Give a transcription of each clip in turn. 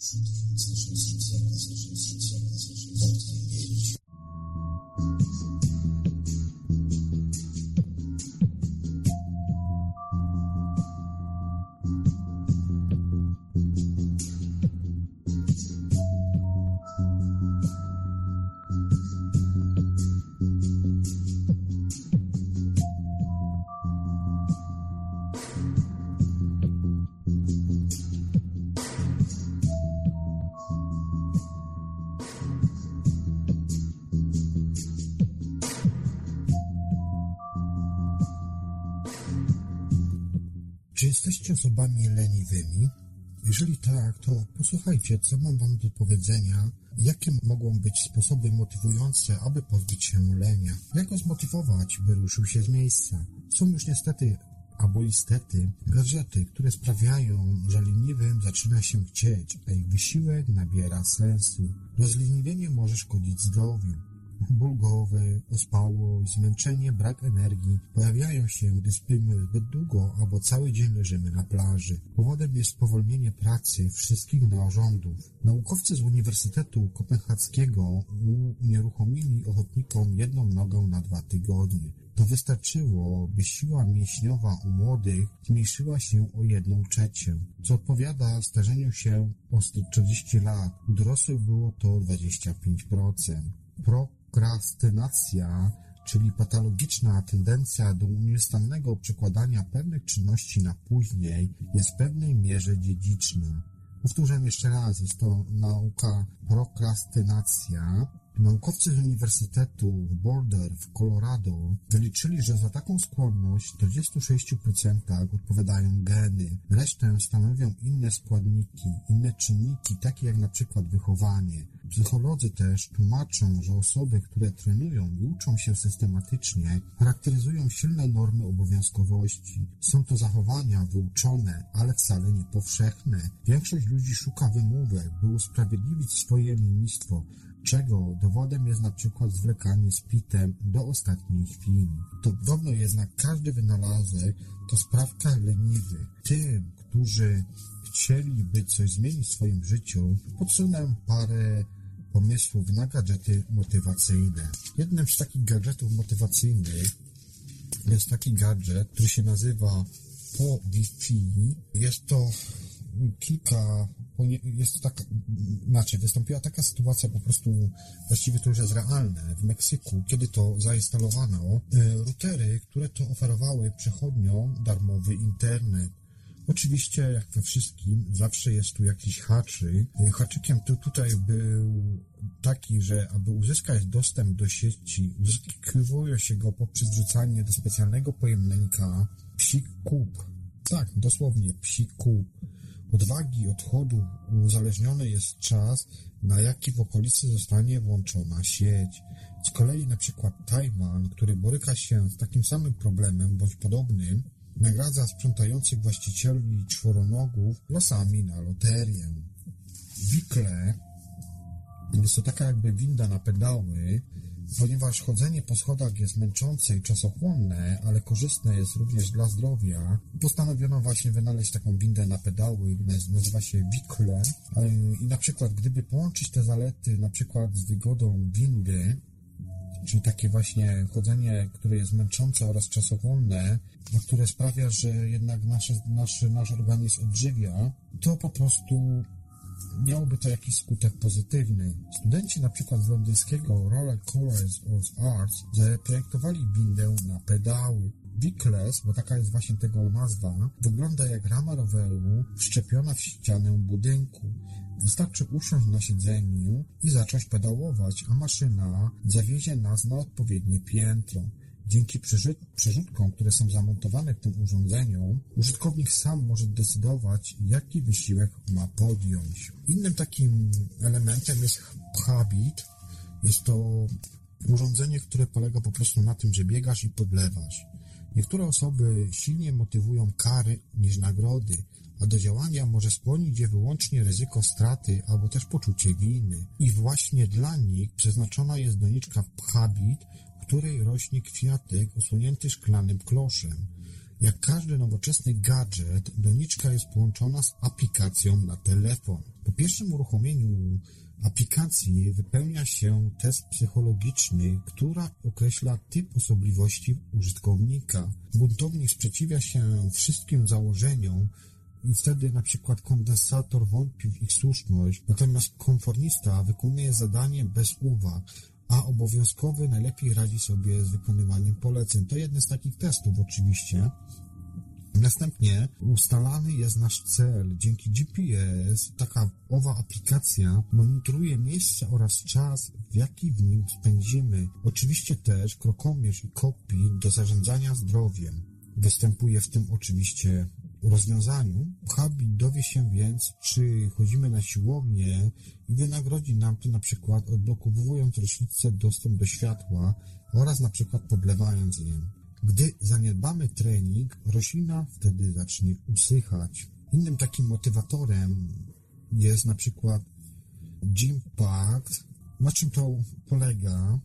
Czy osobami leniwymi? Jeżeli tak, to posłuchajcie, co mam wam do powiedzenia, jakie mogą być sposoby motywujące, aby pozbyć się lenia. Jak go zmotywować, by ruszył się z miejsca? Są już niestety, albo istety, gadżety, które sprawiają, że leniwym zaczyna się chcieć, a ich wysiłek nabiera sensu. Rozleniwienie może szkodzić zdrowiu. Ból głowy, ospałość, zmęczenie, brak energii pojawiają się, gdy spimy zbyt długo albo cały dzień leżymy na plaży. Powodem jest spowolnienie pracy wszystkich narządów. Naukowcy z Uniwersytetu Kopenhadzkiego unieruchomili ochotnikom jedną nogę na dwa tygodnie. To wystarczyło, by siła mięśniowa u młodych zmniejszyła się o jedną trzecią, co odpowiada starzeniu się o 140 lat. U dorosłych było to 25%. Prokrastynacja, czyli patologiczna tendencja do nieustannego przekładania pewnych czynności na później, jest w pewnej mierze dziedziczna. Powtórzę jeszcze raz, jest to nauka prokrastynacja. Naukowcy z Uniwersytetu w Boulder w Colorado wyliczyli, że za taką skłonność w 46% odpowiadają geny, resztę stanowią inne składniki, inne czynniki, takie jak na przykład wychowanie. Psycholodzy też tłumaczą, że osoby, które trenują i uczą się systematycznie, charakteryzują silne normy obowiązkowości. Są to zachowania wyuczone, ale wcale nie powszechne. Większość ludzi szuka wymówek, by usprawiedliwić swoje lenistwo, czego dowodem jest na przykład zwlekanie z pitem do ostatniej chwili. Podobno jednak każdy wynalazek to sprawka leniwy. Tym, którzy chcieliby coś zmienić w swoim życiu, podsunę parę pomysłów na gadżety motywacyjne. Jednym z takich gadżetów motywacyjnych jest taki gadżet, który się nazywa po Wi-Fi. Jest to kilka, jest to taka, znaczy wystąpiła taka sytuacja po prostu, właściwie to już jest realne, w Meksyku, kiedy to zainstalowano e, routery, które to oferowały przechodniom darmowy internet. Oczywiście, jak we wszystkim, zawsze jest tu jakiś haczyk. Haczykiem to tutaj był taki, że aby uzyskać dostęp do sieci, uzyskiwuje się go poprzez wrzucanie do specjalnego pojemnika psik kup. Tak, dosłownie psik kup. Od wagi odchodu uzależniony jest czas, na jaki w okolicy zostanie włączona sieć. Z kolei na przykład Tajwan, który boryka się z takim samym problemem bądź podobnym, nagradza sprzątających właścicieli czworonogów losami na loterię. Wikle jest to taka jakby winda na pedały, ponieważ chodzenie po schodach jest męczące i czasochłonne, ale korzystne jest również dla zdrowia, postanowiono właśnie wynaleźć taką windę na pedały, nazywa się Wikle i na przykład gdyby połączyć te zalety na przykład z wygodą windy, czyli takie właśnie chodzenie, które jest męczące oraz czasochłonne, które sprawia, że jednak nasze, nasz, nasz organizm odżywia, to po prostu miałoby to jakiś skutek pozytywny. Studenci na przykład z londyńskiego Royal College of Arts zaprojektowali windę na pedały. Wickless, bo taka jest właśnie tego nazwa, wygląda jak rama roweru wszczepiona w ścianę budynku. Wystarczy usiąść na siedzeniu i zacząć pedałować, a maszyna zawiezie nas na odpowiednie piętro. Dzięki przerzutkom, które są zamontowane w tym urządzeniu, użytkownik sam może decydować, jaki wysiłek ma podjąć. Innym takim elementem jest Habit. Jest to urządzenie, które polega po prostu na tym, że biegasz i podlewasz. Niektóre osoby silnie motywują kary niż nagrody, a do działania może skłonić je wyłącznie ryzyko straty albo też poczucie winy. I właśnie dla nich przeznaczona jest doniczka Habit, której rośnie kwiatek osłonięty szklanym kloszem. Jak każdy nowoczesny gadżet, doniczka jest połączona z aplikacją na telefon. Po pierwszym uruchomieniu aplikacji wypełnia się test psychologiczny, która określa typ osobliwości użytkownika. Buntownik sprzeciwia się wszystkim założeniom, i wtedy na przykład kondensator wątpi w ich słuszność, natomiast konformista wykonuje zadanie bez uwag, a obowiązkowy najlepiej radzi sobie z wykonywaniem poleceń. To jeden z takich testów oczywiście. Następnie ustalany jest nasz cel. Dzięki GPS taka owa aplikacja monitoruje miejsce oraz czas, w jaki w nim spędzimy. Oczywiście też krokomierz i kokpit do zarządzania zdrowiem. Występuje w tym oczywiście rozwiązaniu. Habit dowie się więc, czy chodzimy na siłownię i wynagrodzi nam to na przykład odblokowując roślicę dostęp do światła oraz na przykład podlewając je. Gdy zaniedbamy trening, roślina wtedy zacznie usychać. Innym takim motywatorem jest na przykład Gym Pact. Na czym to polega?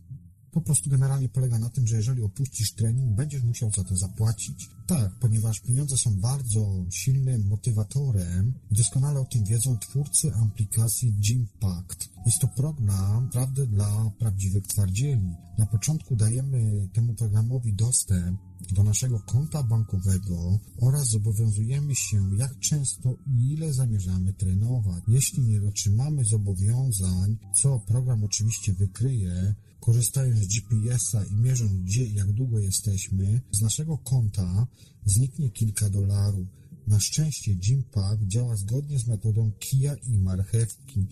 Po prostu generalnie polega na tym, że jeżeli opuścisz trening, będziesz musiał za to zapłacić. Tak, ponieważ pieniądze są bardzo silnym motywatorem i doskonale o tym wiedzą twórcy aplikacji Gympact. Jest to program naprawdę dla prawdziwych twardzieli. Na początku dajemy temu programowi dostęp do naszego konta bankowego oraz zobowiązujemy się, jak często i ile zamierzamy trenować. Jeśli nie dotrzymamy zobowiązań, co program oczywiście wykryje, korzystając z GPS-a i mierząc gdzie i jak długo jesteśmy, z naszego konta zniknie kilka dolarów. Na szczęście Gympack działa zgodnie z metodą kija i marchewki.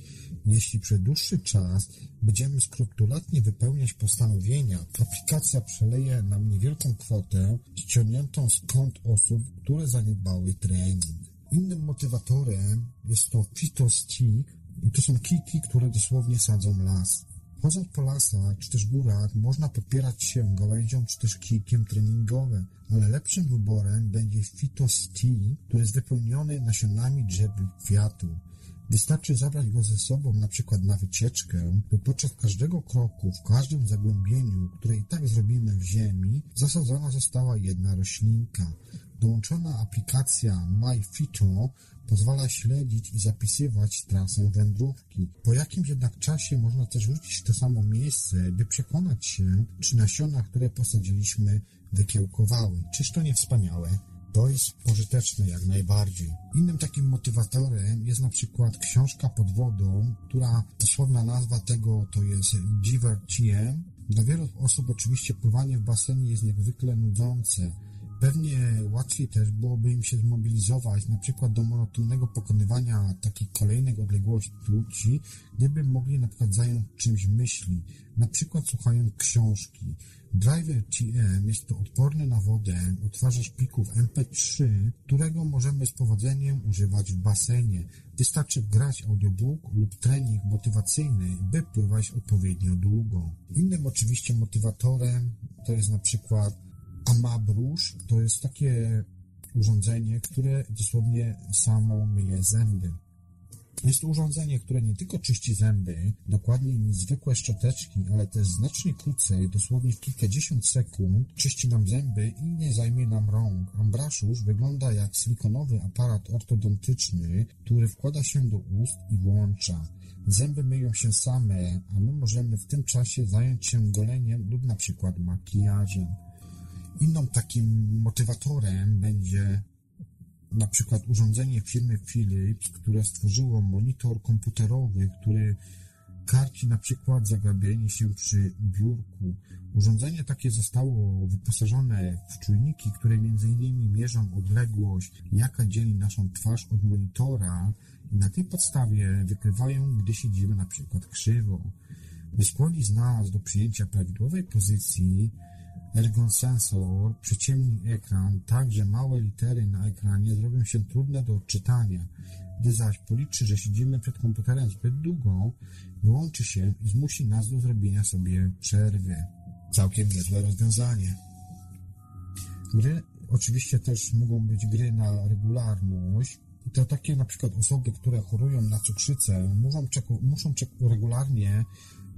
Jeśli przez dłuższy czas będziemy skrupulatnie wypełniać postanowienia, aplikacja przeleje nam niewielką kwotę ściągniętą z kont osób, które zaniedbały trening. Innym motywatorem jest to Phytostick i to są kiki, które dosłownie sadzą las. Chodząc po lasach czy też górach można podpierać się gałęzią czy też kijkiem treningowym, ale lepszym wyborem będzie Phytos Tea, który jest wypełniony nasionami drzew lub kwiatów. Wystarczy zabrać go ze sobą na przykład na wycieczkę, by podczas każdego kroku, w każdym zagłębieniu, które i tak zrobimy w ziemi, zasadzona została jedna roślinka. Dołączona aplikacja MyFito pozwala śledzić i zapisywać trasę wędrówki. Po jakimś jednak czasie można też wrócić w to samo miejsce, by przekonać się, czy nasiona, które posadziliśmy, wykiełkowały. Czyż to nie wspaniałe? To jest pożyteczne jak najbardziej. Innym takim motywatorem jest na przykład książka pod wodą, która dosłowna nazwa tego to jest Divertiem. Dla wielu osób oczywiście pływanie w basenie jest niezwykle nudzące. Pewnie łatwiej też byłoby im się zmobilizować na przykład do monotonnego pokonywania takich kolejnych odległości, gdyby mogli na przykład zająć czymś myśli, na przykład słuchając książki. Driver TM jest to odporny na wodę odtwarzacz plików MP3, którego możemy z powodzeniem używać w basenie. Wystarczy grać audiobook lub trening motywacyjny, by pływać odpowiednio długo. Innym oczywiście motywatorem to jest na przykład Amabrusz. To jest takie urządzenie, które dosłownie samo myje zęby. Jest to urządzenie, które nie tylko czyści zęby, dokładnie niż zwykłe szczoteczki, ale też znacznie krócej, dosłownie w kilkadziesiąt sekund, czyści nam zęby i nie zajmie nam rąk. Ambraszusz wygląda jak silikonowy aparat ortodontyczny, który wkłada się do ust i włącza. Zęby myją się same, a my możemy w tym czasie zająć się goleniem lub na przykład makijażem. Inną takim motywatorem będzie na przykład urządzenie firmy Philips, które stworzyło monitor komputerowy, który karci na przykład zagabienie się przy biurku. Urządzenie takie zostało wyposażone w czujniki, które m.in. mierzą odległość, jaka dzieli naszą twarz od monitora i na tej podstawie wykrywają, gdy siedzimy na przykład krzywo. By skłonić nas do przyjęcia prawidłowej pozycji, Ergon Sensor przyciemni ekran tak, że małe litery na ekranie zrobią się trudne do odczytania. Gdy zaś policzy, że siedzimy przed komputerem zbyt długo, wyłączy się i zmusi nas do zrobienia sobie przerwy. Całkiem niezłe rozwiązanie. Gry oczywiście też mogą być gry na regularność. To takie na przykład osoby, które chorują na cukrzycę, muszą, muszą regularnie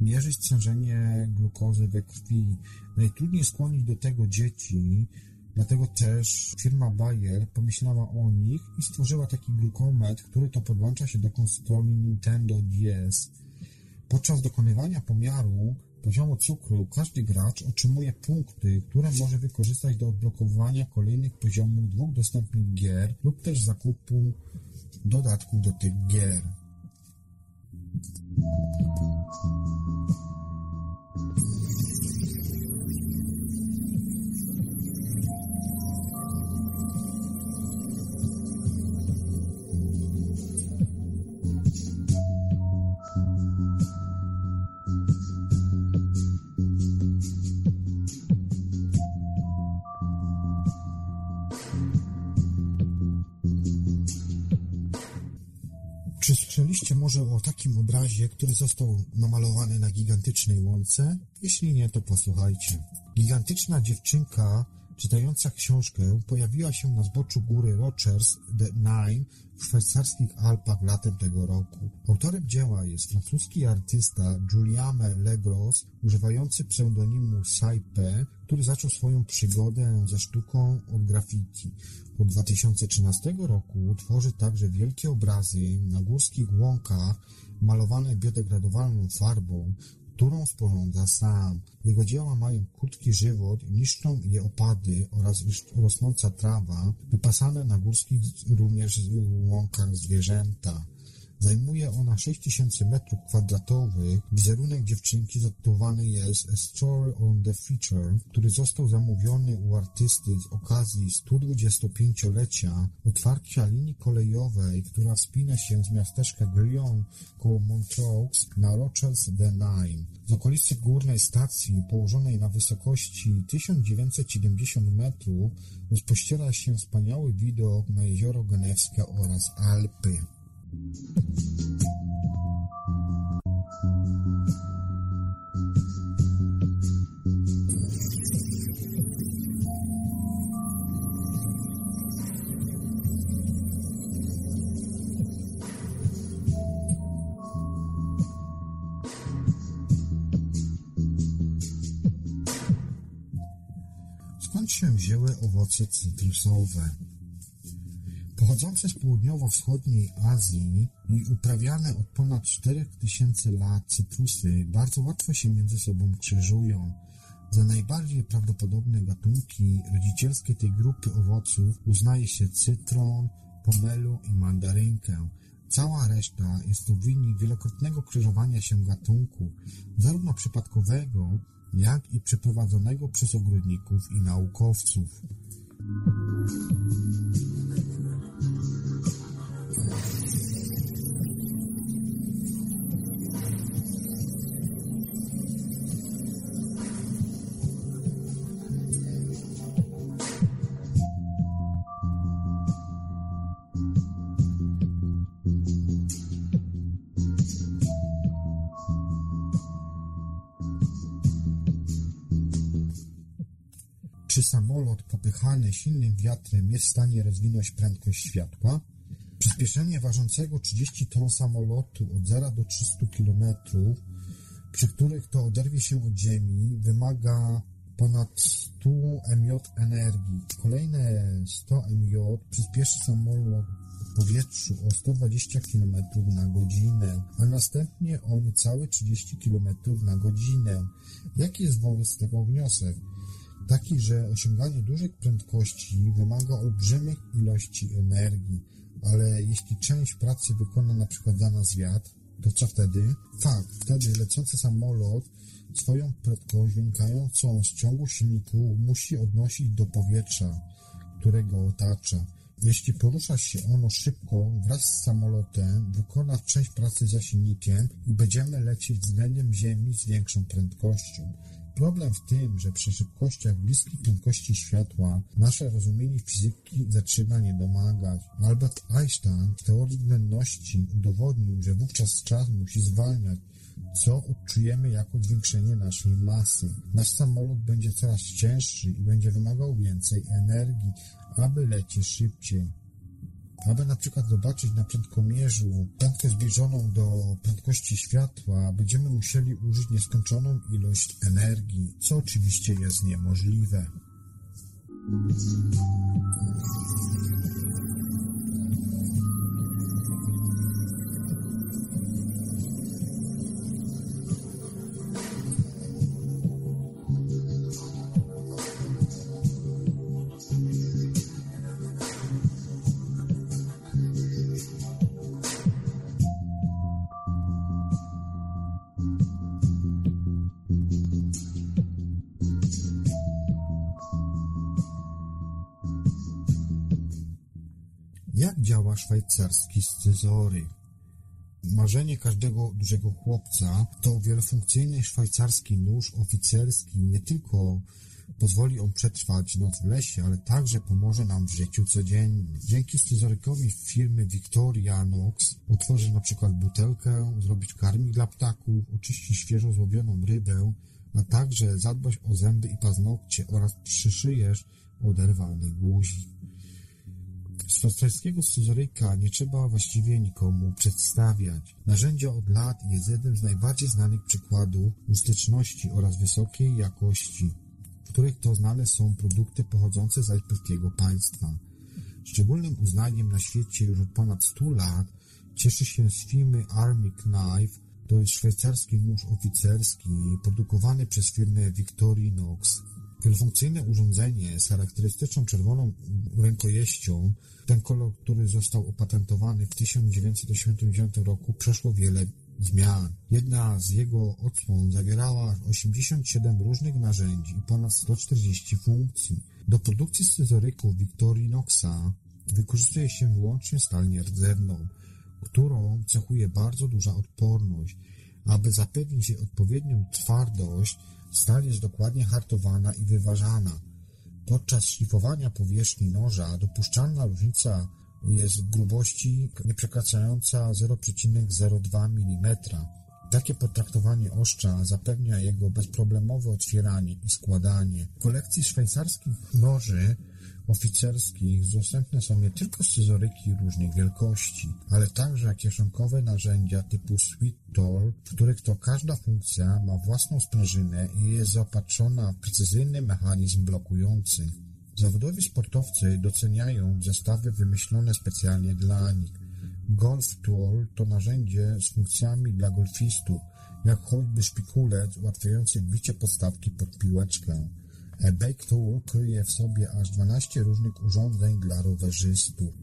mierzyć stężenie glukozy we krwi. Najtrudniej skłonić do tego dzieci, Dlatego też firma Bayer pomyślała o nich i stworzyła taki glukometr, który to podłącza się do konsoli Nintendo DS. Podczas dokonywania pomiaru poziomu cukru każdy gracz otrzymuje punkty, które może wykorzystać do odblokowania kolejnych poziomów dwóch dostępnych gier lub też zakupu dodatków do tych gier. Słyszeliście może o takim obrazie, który został namalowany na gigantycznej łące? Jeśli nie, to posłuchajcie. Gigantyczna dziewczynka czytająca książkę pojawiła się na zboczu góry Rochers the Nine w szwajcarskich Alpach latem tego roku. Autorem dzieła jest francuski artysta Juliame Legros, używający pseudonimu Saipe, który zaczął swoją przygodę ze sztuką od graffiti. Od 2013 roku tworzy także wielkie obrazy na górskich łąkach malowane biodegradowalną farbą, którą sporządza sam. Jego dzieła mają krótki żywot, niszczą je opady oraz rosnąca trawa, wypasane na górskich również łąkach zwierzęta. Zajmuje ona 6000 m2. Wizerunek dziewczynki zatytułowany jest A Story on the Future, który został zamówiony u artysty z okazji 125-lecia otwarcia linii kolejowej, która wspina się z miasteczka Glion koło Montreux na Rochers the Nine. Z okolicy górnej stacji, położonej na wysokości 1970 metrów, rozpościera się wspaniały widok na jezioro Genewskie oraz Alpy. Skąd się wzięły owoce cytrusowe? Pochodzące z południowo-wschodniej Azji i uprawiane od ponad 4000 lat cytrusy bardzo łatwo się między sobą krzyżują. Za najbardziej prawdopodobne gatunki rodzicielskie tej grupy owoców uznaje się cytron, pomelu i mandarynkę. Cała reszta jest to wynik wielokrotnego krzyżowania się gatunków, zarówno przypadkowego, jak i przeprowadzonego przez ogrodników i naukowców. Samolot popychany silnym wiatrem jest w stanie rozwinąć prędkość światła? Przyspieszenie ważącego 30 ton samolotu od 0 do 300 km, przy których to oderwie się od Ziemi, wymaga ponad 100 mJ energii. Kolejne 100 mJ przyspieszy samolot w powietrzu o 120 km na godzinę, a następnie o niecałe 30 km na godzinę. Jaki jest wobec tego wniosek? Taki, że osiąganie dużych prędkości wymaga olbrzymich ilości energii, ale jeśli część pracy wykona na przykład za nas wiatr, to co wtedy? Tak, wtedy lecący samolot swoją prędkość wynikającą z ciągu silniku musi odnosić do powietrza, które go otacza. Jeśli porusza się ono szybko wraz z samolotem, wykona część pracy za silnikiem i będziemy lecieć względem Ziemi z większą prędkością. Problem w tym, że przy szybkościach bliskich prędkości światła nasze rozumienie fizyki zaczyna nie domagać. Albert Einstein w teorii względności udowodnił, że wówczas czas musi zwalniać, co odczujemy jako zwiększenie naszej masy. Nasz samolot będzie coraz cięższy i będzie wymagał więcej energii, aby lecieć szybciej. Aby na przykład zobaczyć na prędkomierzu prędkość zbliżoną do prędkości światła, będziemy musieli użyć nieskończoną ilość energii, co oczywiście jest niemożliwe. Szwajcarski scyzoryk? Marzenie każdego dużego chłopca to wielofunkcyjny szwajcarski nóż oficerski. Nie tylko pozwoli on przetrwać noc w lesie, ale także pomoże nam w życiu codziennym. Dzięki scyzorykowi firmy Victorianox otworzy na przykład butelkę, zrobić karmik dla ptaków, oczyści świeżo złowioną rybę, a także zadbać o zęby i paznokcie oraz przyszyjesz oderwanej guzi. Szwajcarskiego scyzoryka nie trzeba właściwie nikomu przedstawiać. Narzędzie od lat jest jednym z najbardziej znanych przykładów użyteczności oraz wysokiej jakości, w których to znane są produkty pochodzące z alpejskiego państwa. Szczególnym uznaniem na świecie już od ponad 100 lat cieszy się z firmy Army Knife, to jest szwajcarski nóż oficerski produkowany przez firmę Victorinox. Wielofunkcyjne urządzenie z charakterystyczną czerwoną rękojeścią, ten kolor, który został opatentowany w 1989 roku, przeszło wiele zmian. Jedna z jego odsłon zawierała 87 różnych narzędzi i ponad 140 funkcji. Do produkcji scyzoryków Victorinoxa wykorzystuje się wyłącznie stal nierdzewną, którą cechuje bardzo duża odporność. Aby zapewnić jej odpowiednią twardość, Jest dokładnie hartowana i wyważana. Podczas szlifowania powierzchni noża dopuszczalna różnica jest grubości nieprzekraczająca 0,02 mm. Takie potraktowanie oszcza zapewnia jego bezproblemowe otwieranie i składanie. W kolekcji szwajcarskich noży oficerskich dostępne są nie tylko scyzoryki różnych wielkości, ale także kieszonkowe narzędzia typu Sweet Tool, w których to każda funkcja ma własną sprężynę i jest zaopatrzona w precyzyjny mechanizm blokujący. Zawodowi sportowcy doceniają zestawy wymyślone specjalnie dla nich. Golf Tool to narzędzie z funkcjami dla golfistów, jak choćby szpikulec ułatwiający wbicie podstawki pod piłeczkę. E-Bike Tool kryje w sobie aż 12 różnych urządzeń dla rowerzystów.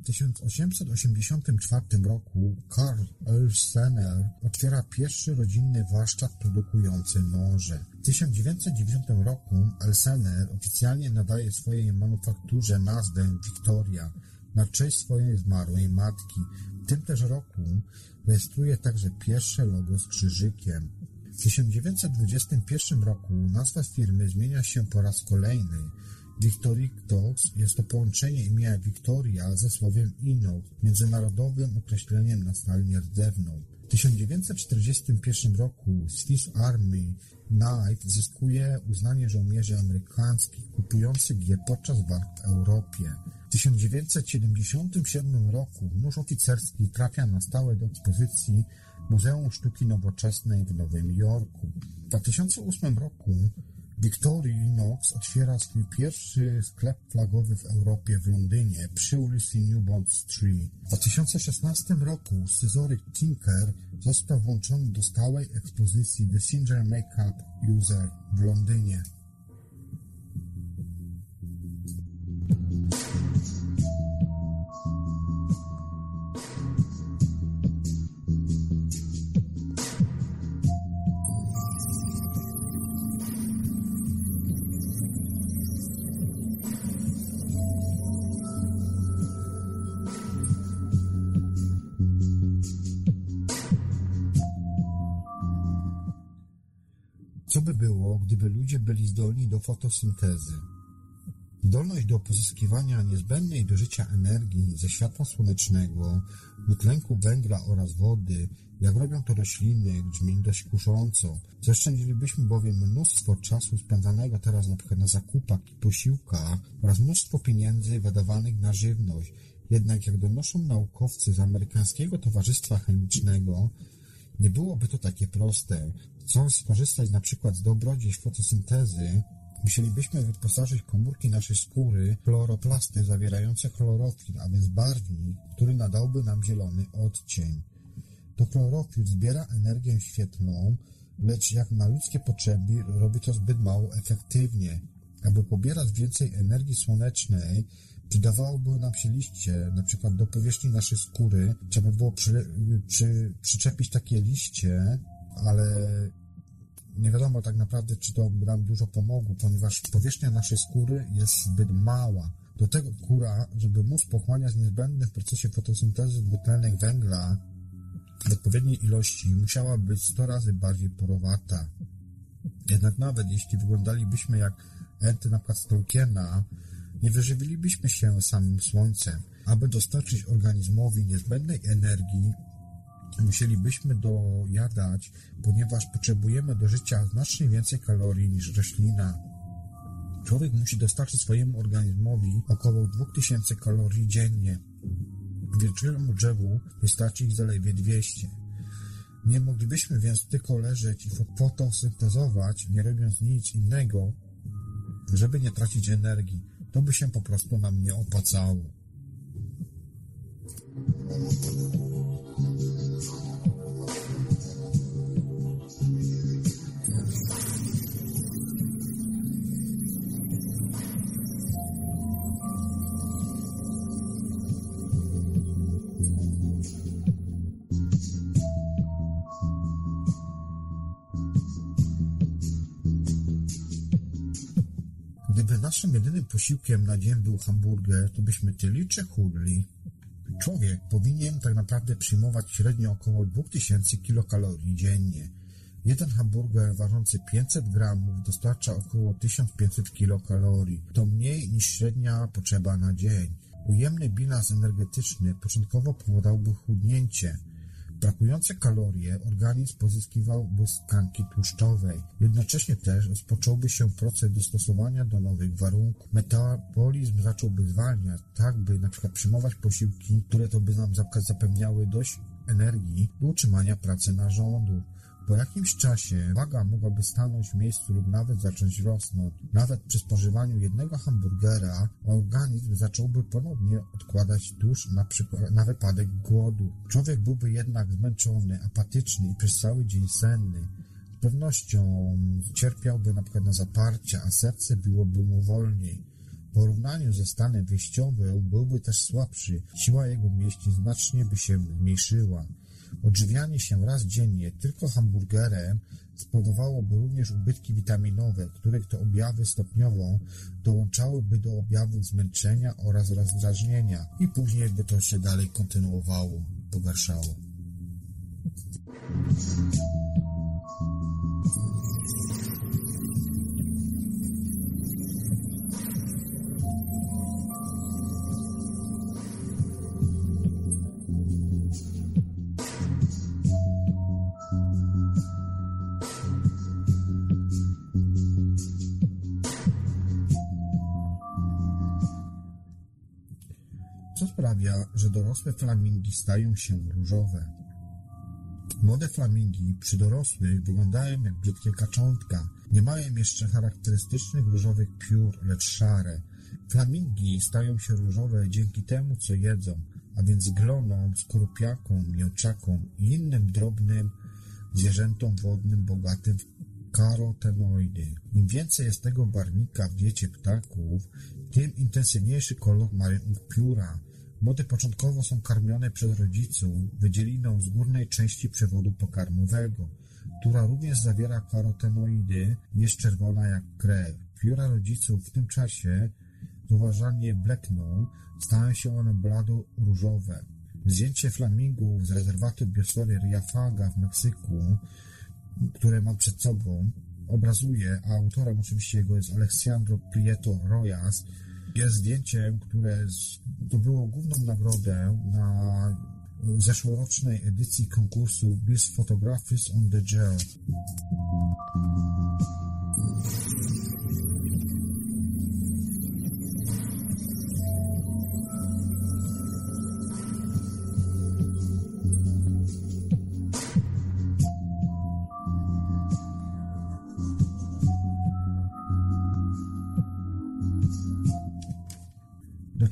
W 1884 roku Karl Elsener otwiera pierwszy rodzinny warsztat produkujący noże. W 1909 roku Elsener oficjalnie nadaje swojej manufakturze nazwę Victoria, na cześć swojej zmarłej matki. W tym też roku rejestruje także pierwsze logo z krzyżykiem. W 1921 roku nazwa firmy zmienia się po raz kolejny. Victorictos jest to połączenie imienia Victoria ze słowem Inox, międzynarodowym określeniem na stal nierdzewną. W 1941 roku Swiss Army Knife zyskuje uznanie żołnierzy amerykańskich kupujących je podczas walk w Europie. W 1977 roku nóż oficerski trafia na stałe do ekspozycji Muzeum Sztuki Nowoczesnej w Nowym Jorku. W 2008 roku Victorinox otwiera swój pierwszy sklep flagowy w Europie w Londynie przy ulicy New Bond Street. W 2016 roku scyzoryk Tinker został włączony do stałej ekspozycji The Singer Makeup User w Londynie. Gdyby ludzie byli zdolni do fotosyntezy? Zdolność do pozyskiwania niezbędnej do życia energii ze światła słonecznego, dwutlenku węgla oraz wody, jak robią to rośliny, brzmi dość kusząco. Zaoszczędzilibyśmy bowiem mnóstwo czasu spędzanego teraz na przykład na zakupach i posiłkach oraz mnóstwo pieniędzy wydawanych na żywność, Jednak jak donoszą naukowcy z Amerykańskiego Towarzystwa Chemicznego, nie byłoby to takie proste. Chcąc skorzystać na przykład z dobrodziejstw fotosyntezy, musielibyśmy wyposażyć komórki naszej skóry w chloroplasty zawierające chlorofil, a więc barwnik, który nadałby nam zielony odcień. To chlorofil zbiera energię świetlną, lecz jak na ludzkie potrzeby robi to zbyt mało efektywnie. Aby pobierać więcej energii słonecznej, przydawałoby nam się liście, na przykład do powierzchni naszej skóry, trzeba było przy, przy, przyczepić takie liście, ale nie wiadomo tak naprawdę, czy to by nam dużo pomogło, ponieważ powierzchnia naszej skóry jest zbyt mała. Do tego kura, żeby móc pochłaniać niezbędny w procesie fotosyntezy dwutlenek węgla w odpowiedniej ilości, musiała być 100 razy bardziej porowata. Jednak nawet jeśli wyglądalibyśmy jak enty na przykład Tolkiena, nie wyżywilibyśmy się samym słońcem. Aby dostarczyć organizmowi niezbędnej energii, musielibyśmy dojadać, ponieważ potrzebujemy do życia znacznie więcej kalorii niż roślina. Człowiek musi dostarczyć swojemu organizmowi około 2000 kalorii dziennie. Wielkiemu drzewu wystarczy ich zaledwie 200. Nie moglibyśmy więc tylko leżeć i fotosyntezować, nie robiąc nic innego, żeby nie tracić energii. To by się po prostu nam nie opłacało. Naszym jedynym posiłkiem na dzień był hamburger, to byśmy tyli czy chudli. Człowiek powinien tak naprawdę przyjmować średnio około 2000 kilokalorii dziennie. Jeden hamburger ważący 500 gramów dostarcza około 1500 kilokalorii. To mniej niż średnia potrzeba na dzień. Ujemny bilans energetyczny początkowo powodował chudnięcie. Brakujące kalorie organizm pozyskiwałby z tkanki tłuszczowej. Jednocześnie też rozpocząłby się proces dostosowania do nowych warunków. Metabolizm zacząłby zwalniać, tak by przykład przyjmować posiłki, które to by nam zapewniały dość energii do utrzymania pracy narządu. Po jakimś czasie waga mogłaby stanąć w miejscu lub nawet zacząć rosnąć. Nawet przy spożywaniu jednego hamburgera organizm zacząłby ponownie odkładać tłuszcz na, na wypadek głodu. Człowiek byłby jednak zmęczony, apatyczny i przez cały dzień senny. Z pewnością cierpiałby na przykład na zaparcia, a serce biłoby mu wolniej. W porównaniu ze stanem wyjściowym byłby też słabszy, siła jego mięśni znacznie by się zmniejszyła. Odżywianie się raz dziennie tylko hamburgerem spowodowałoby również ubytki witaminowe, których to objawy stopniowo dołączałyby do objawów zmęczenia oraz rozdrażnienia i później by to się dalej kontynuowało, pogarszało. Sprawia, że dorosłe flamingi stają się różowe. Młode flamingi przy dorosłych wyglądają jak brzydkie kaczątka. Nie mają jeszcze charakterystycznych różowych piór, lecz szare. Flamingi stają się różowe dzięki temu, co jedzą, a więc glonom, skorupiakom, mięczakom i innym drobnym zwierzętom wodnym bogatym w karotenoidy. Im więcej jest tego barwnika w diecie ptaków, tym intensywniejszy kolor mają ich pióra. Młode początkowo są karmione przez rodziców wydzieliną z górnej części przewodu pokarmowego, która również zawiera karotenoidy, jest czerwona jak krew. Pióra rodziców w tym czasie zauważalnie blekną, stają się one blado-różowe. Zdjęcie flamingów z rezerwatu biosfery Riafaga w Meksyku, które mam przed sobą, obrazuje, a autorem oczywiście jego jest Alexandro Prieto Rojas, jest zdjęciem, które zdobyło główną nagrodę na zeszłorocznej edycji konkursu Best Photographers on the Gel.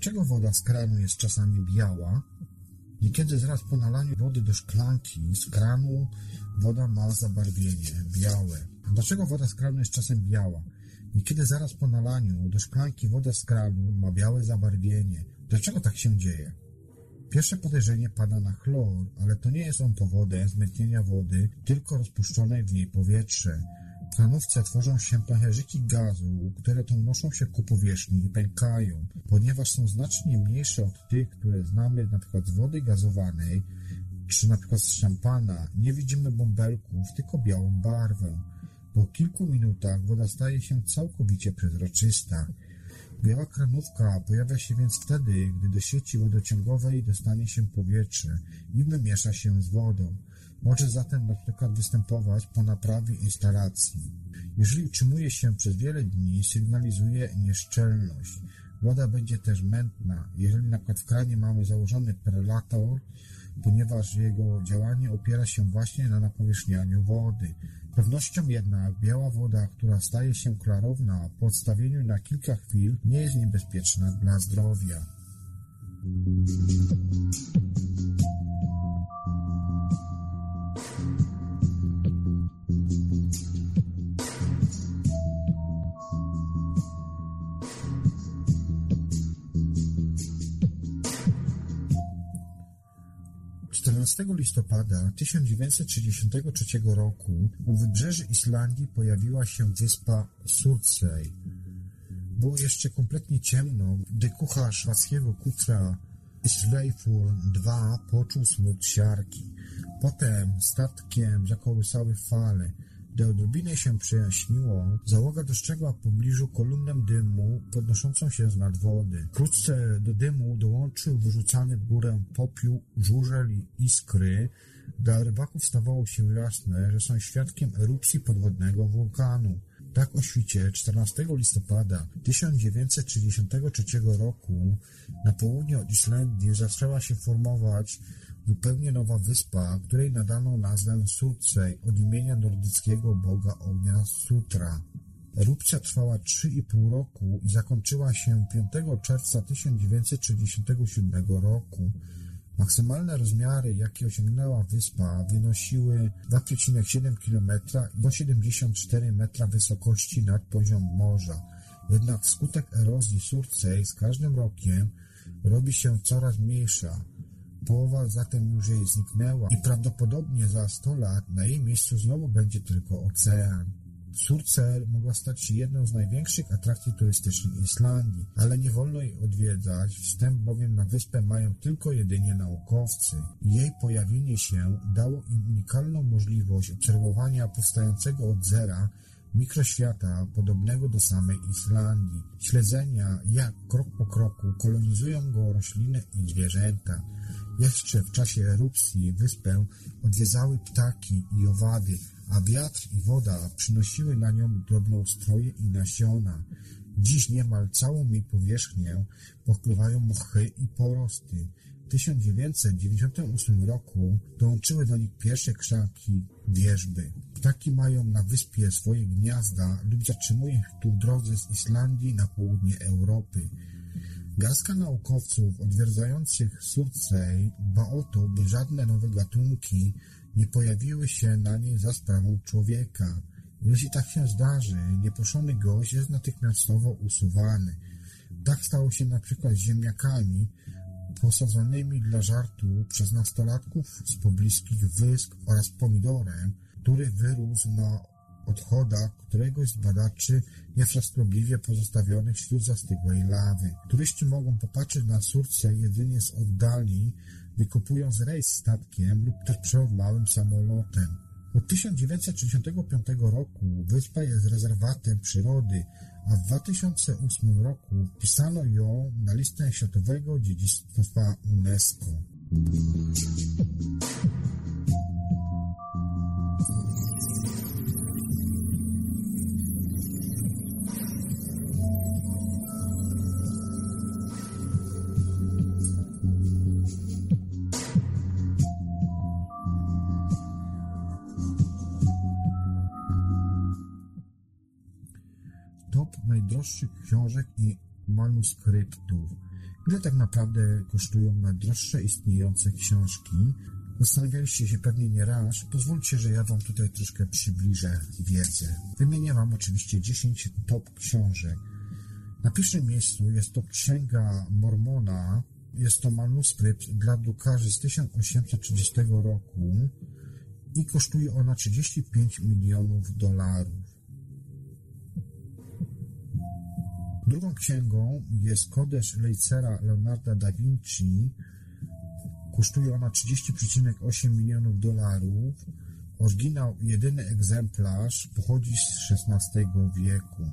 Dlaczego woda z kranu jest czasami biała? Niekiedy zaraz po nalaniu wody do szklanki z kranu woda ma zabarwienie białe. Dlaczego woda z kranu jest czasem biała? Niekiedy zaraz po nalaniu do szklanki woda z kranu ma białe zabarwienie. Dlaczego tak się dzieje? Pierwsze podejrzenie pada na chlor, ale to nie jest on powodem zmętnienia wody, tylko rozpuszczone w niej powietrze. W kranówce tworzą się pęcherzyki gazu, które unoszą się ku powierzchni i pękają. Ponieważ są znacznie mniejsze od tych, które znamy np. z wody gazowanej, czy np. z szampana, nie widzimy bąbelków, tylko białą barwę. Po kilku minutach woda staje się całkowicie przezroczysta. Biała kranówka pojawia się więc wtedy, gdy do sieci wodociągowej dostanie się powietrze i wymiesza się z wodą. Może zatem na przykład występować po naprawie instalacji. Jeżeli utrzymuje się przez wiele dni, sygnalizuje nieszczelność. Woda będzie też mętna. Jeżeli na przykład w kranie mamy założony perlator, ponieważ jego działanie opiera się właśnie na napowierzchnianiu wody. Pewnością jednak biała woda, która staje się klarowna po odstawieniu na kilka chwil, nie jest niebezpieczna dla zdrowia. 14 listopada 1963 roku u wybrzeży Islandii pojawiła się wyspa Surtsey. Było jeszcze kompletnie ciemno, gdy kucharz szwedzkiego kutra Sleifur II poczuł smród siarki. Potem statkiem zakołysały fale. Gdy odrobinę się przejaśniło, załoga dostrzegła w pobliżu kolumnę dymu podnoszącą się z nad wody. Wkrótce do dymu dołączył wyrzucany w górę popiół, żurzel i iskry. Dla rybaków stawało się jasne, że są świadkiem erupcji podwodnego wulkanu. Tak o świcie 14 listopada 1933 roku na południe od Islandii zaczęła się formować zupełnie nowa wyspa, której nadano nazwę Surtsey od imienia nordyckiego boga ognia Sutra. Erupcja trwała 3,5 roku i zakończyła się 5 czerwca 1937 roku. Maksymalne rozmiary, jakie osiągnęła wyspa, wynosiły 2,7 km i 174 metra wysokości nad poziom morza. Jednak wskutek erozji Surtsey z każdym rokiem robi się coraz mniejsza. Połowa zatem już jej zniknęła i prawdopodobnie za 100 lat na jej miejscu znowu będzie tylko ocean. Surcel mogła stać się jedną z największych atrakcji turystycznych Islandii, ale nie wolno jej odwiedzać, wstęp bowiem na wyspę mają tylko jedynie naukowcy. Jej pojawienie się dało im unikalną możliwość obserwowania powstającego od zera mikroświata podobnego do samej Islandii, śledzenia jak krok po kroku kolonizują go rośliny i zwierzęta. Jeszcze w czasie erupcji wyspę odwiedzały ptaki i owady, a wiatr i woda przynosiły na nią drobnoustroje i nasiona. Dziś niemal całą jej powierzchnię pokrywają mchy i porosty. W 1998 roku dołączyły do nich pierwsze krzaki wierzby. Ptaki mają na wyspie swoje gniazda lub zatrzymują się tu w drodze z Islandii na południe Europy. Garstka naukowców odwiedzających Surtsey dba o to, by żadne nowe gatunki nie pojawiły się na niej za sprawą człowieka. Jeśli tak się zdarzy, nieproszony gość jest natychmiastowo usuwany. Tak stało się na przykład z ziemniakami posadzonymi dla żartu przez nastolatków z pobliskich wysp oraz pomidorem, który wyrósł na odchodach któregoś z badaczy niefrasobliwie pozostawionych wśród zastygłej lawy. Turyści mogą popatrzeć na surce jedynie z oddali, wykopując rejs statkiem lub też przelot małym samolotem. Od 1965 roku wyspa jest rezerwatem przyrody, a w 2008 roku wpisano ją na listę Światowego Dziedzictwa UNESCO. Książek i manuskryptów. Ile tak naprawdę kosztują najdroższe istniejące książki? Zastanawialiście się pewnie nie raz. Pozwólcie, że ja Wam tutaj troszkę przybliżę wiedzę. Wymienię Wam oczywiście 10 top książek. Na pierwszym miejscu jest to Księga Mormona. Jest to manuskrypt dla drukarzy z 1830 roku i kosztuje ona 35 milionów dolarów. Drugą księgą jest Kodesz Leicera Leonarda da Vinci. Kosztuje ona 30,8 milionów dolarów. Oryginał, jedyny egzemplarz, pochodzi z XVI wieku.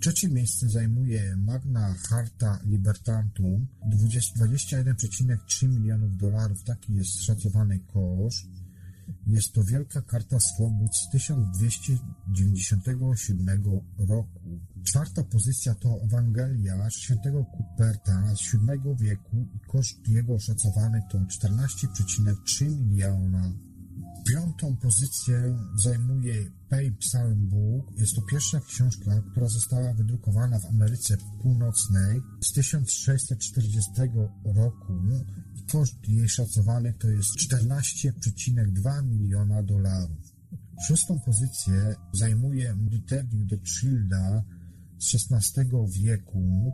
Trzecie miejsce zajmuje Magna Charta Libertantum, 21,3 milionów dolarów, taki jest szacowany koszt. Jest to Wielka Karta Swobód z 1297 roku. Czwarta pozycja to Ewangelia świętego Cuperta z VII wieku i koszt jego oszacowany to 14,3 miliona. Piątą pozycję zajmuje Pay Psalm Book. Jest to pierwsza książka, która została wydrukowana w Ameryce Północnej z 1640 roku i koszt jej szacowany to jest 14,2 miliona dolarów. Szóstą pozycję zajmuje Liternik do Childa z XVI wieku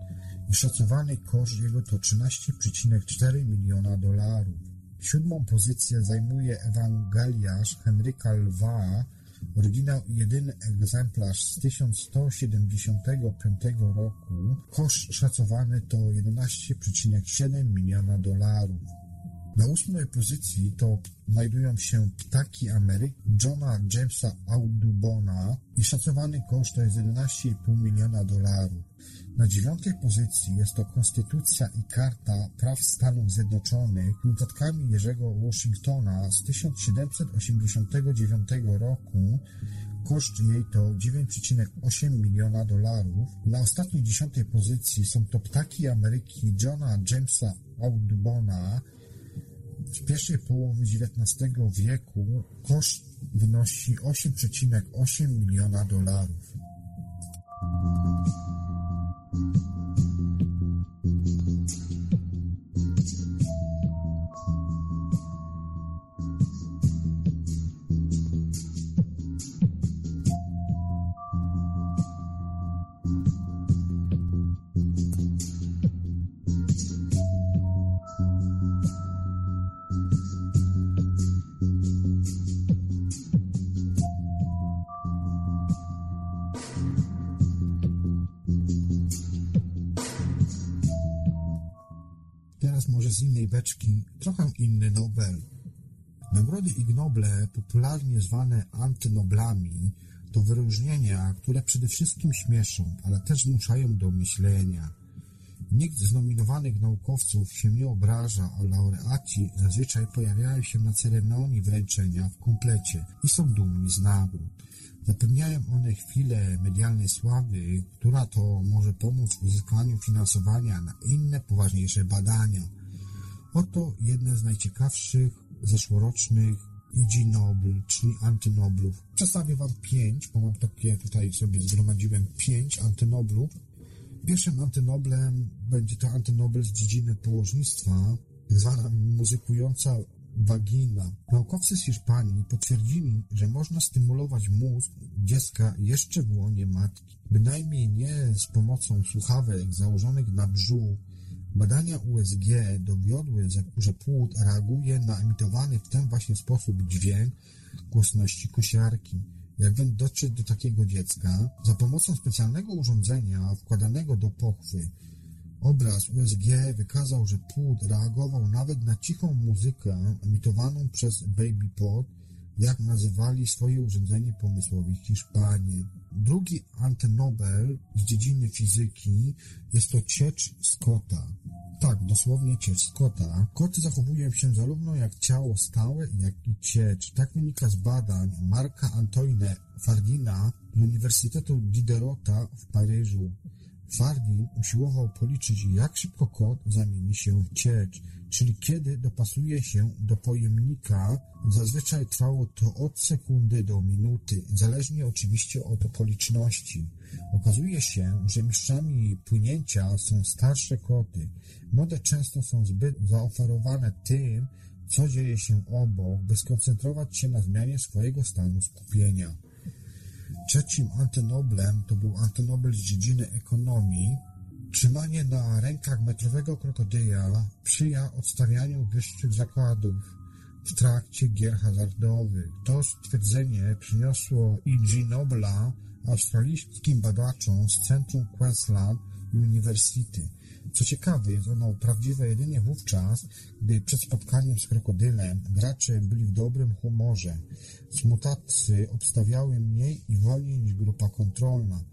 i szacowany koszt jego to 13,4 miliona dolarów. Siódmą pozycję zajmuje Ewangeliarz Henryka Lwa, oryginał i jedyny egzemplarz z 1175 roku. Koszt szacowany to 11,7 miliona dolarów. Na ósmej pozycji to znajdują się Ptaki Ameryk Johna Jamesa Audubona i szacowany koszt to jest 11,5 miliona dolarów. Na dziewiątej pozycji jest to Konstytucja i Karta Praw Stanów Zjednoczonych notatkami Jerzego Washingtona z 1789 roku. Koszt jej to 9,8 miliona dolarów. Na ostatniej dziesiątej pozycji są to Ptaki Ameryki Johna Jamesa Audubona w pierwszej połowie XIX wieku koszt wynosi 8,8 miliona dolarów. Innej beczki trochę inny Nobel. Nagrody Ig Noble, popularnie zwane antynoblami, to wyróżnienia, które przede wszystkim śmieszą, ale też zmuszają do myślenia. Nikt z nominowanych naukowców się nie obraża, a laureaci zazwyczaj pojawiają się na ceremonii wręczenia w komplecie i są dumni z nagród. Zapewniają one chwilę medialnej sławy, która to może pomóc w uzyskaniu finansowania na inne, poważniejsze badania. Oto jedne z najciekawszych zeszłorocznych IG Nobel, czyli antynoblów. Przedstawię Wam pięć, bo mam takie tutaj sobie zgromadziłem pięć antynoblów. Pierwszym antynoblem będzie to antynobel z dziedziny położnictwa, tak zwana muzykująca wagina. Naukowcy z Hiszpanii potwierdzili, że można stymulować mózg dziecka jeszcze w łonie matki. Bynajmniej nie z pomocą słuchawek założonych na brzuch. Badania USG dowiodły, że płód reaguje na emitowany w ten właśnie sposób dźwięk głośności kosiarki. Jak więc dotrzeć do takiego dziecka? Za pomocą specjalnego urządzenia wkładanego do pochwy Obraz USG wykazał, że płód reagował nawet na cichą muzykę emitowaną przez Baby Pod, jak nazywali swoje urządzenie pomysłowi Hiszpanie. Drugi antynobel z dziedziny fizyki jest to ciecz Scotta. Tak, dosłownie ciecz Scotta. Koty zachowują się zarówno jak ciało stałe, jak i ciecz. Tak wynika z badań Marka Antoine Fardina z Uniwersytetu Diderota w Paryżu. Fardin usiłował policzyć, jak szybko kot zamieni się w ciecz, czyli kiedy dopasuje się do pojemnika. Zazwyczaj trwało to od sekundy do minuty, zależnie oczywiście od okoliczności. Okazuje się, że mistrzami płynięcia są starsze koty. Młode często są zbyt zaoferowane tym, co dzieje się obok, by skoncentrować się na zmianie swojego stanu skupienia. Trzecim antynoblem to był antynobel z dziedziny ekonomii. Trzymanie na rękach metrowego krokodyla sprzyja odstawianiu wyższych zakładów w trakcie gier hazardowych. To stwierdzenie przyniosło E.G. Nobla australijskim badaczom z Centrum Queensland University. Co ciekawe, jest ono prawdziwe jedynie wówczas, gdy przed spotkaniem z krokodylem gracze byli w dobrym humorze. Smutacy obstawiały mniej i wolniej niż grupa kontrolna.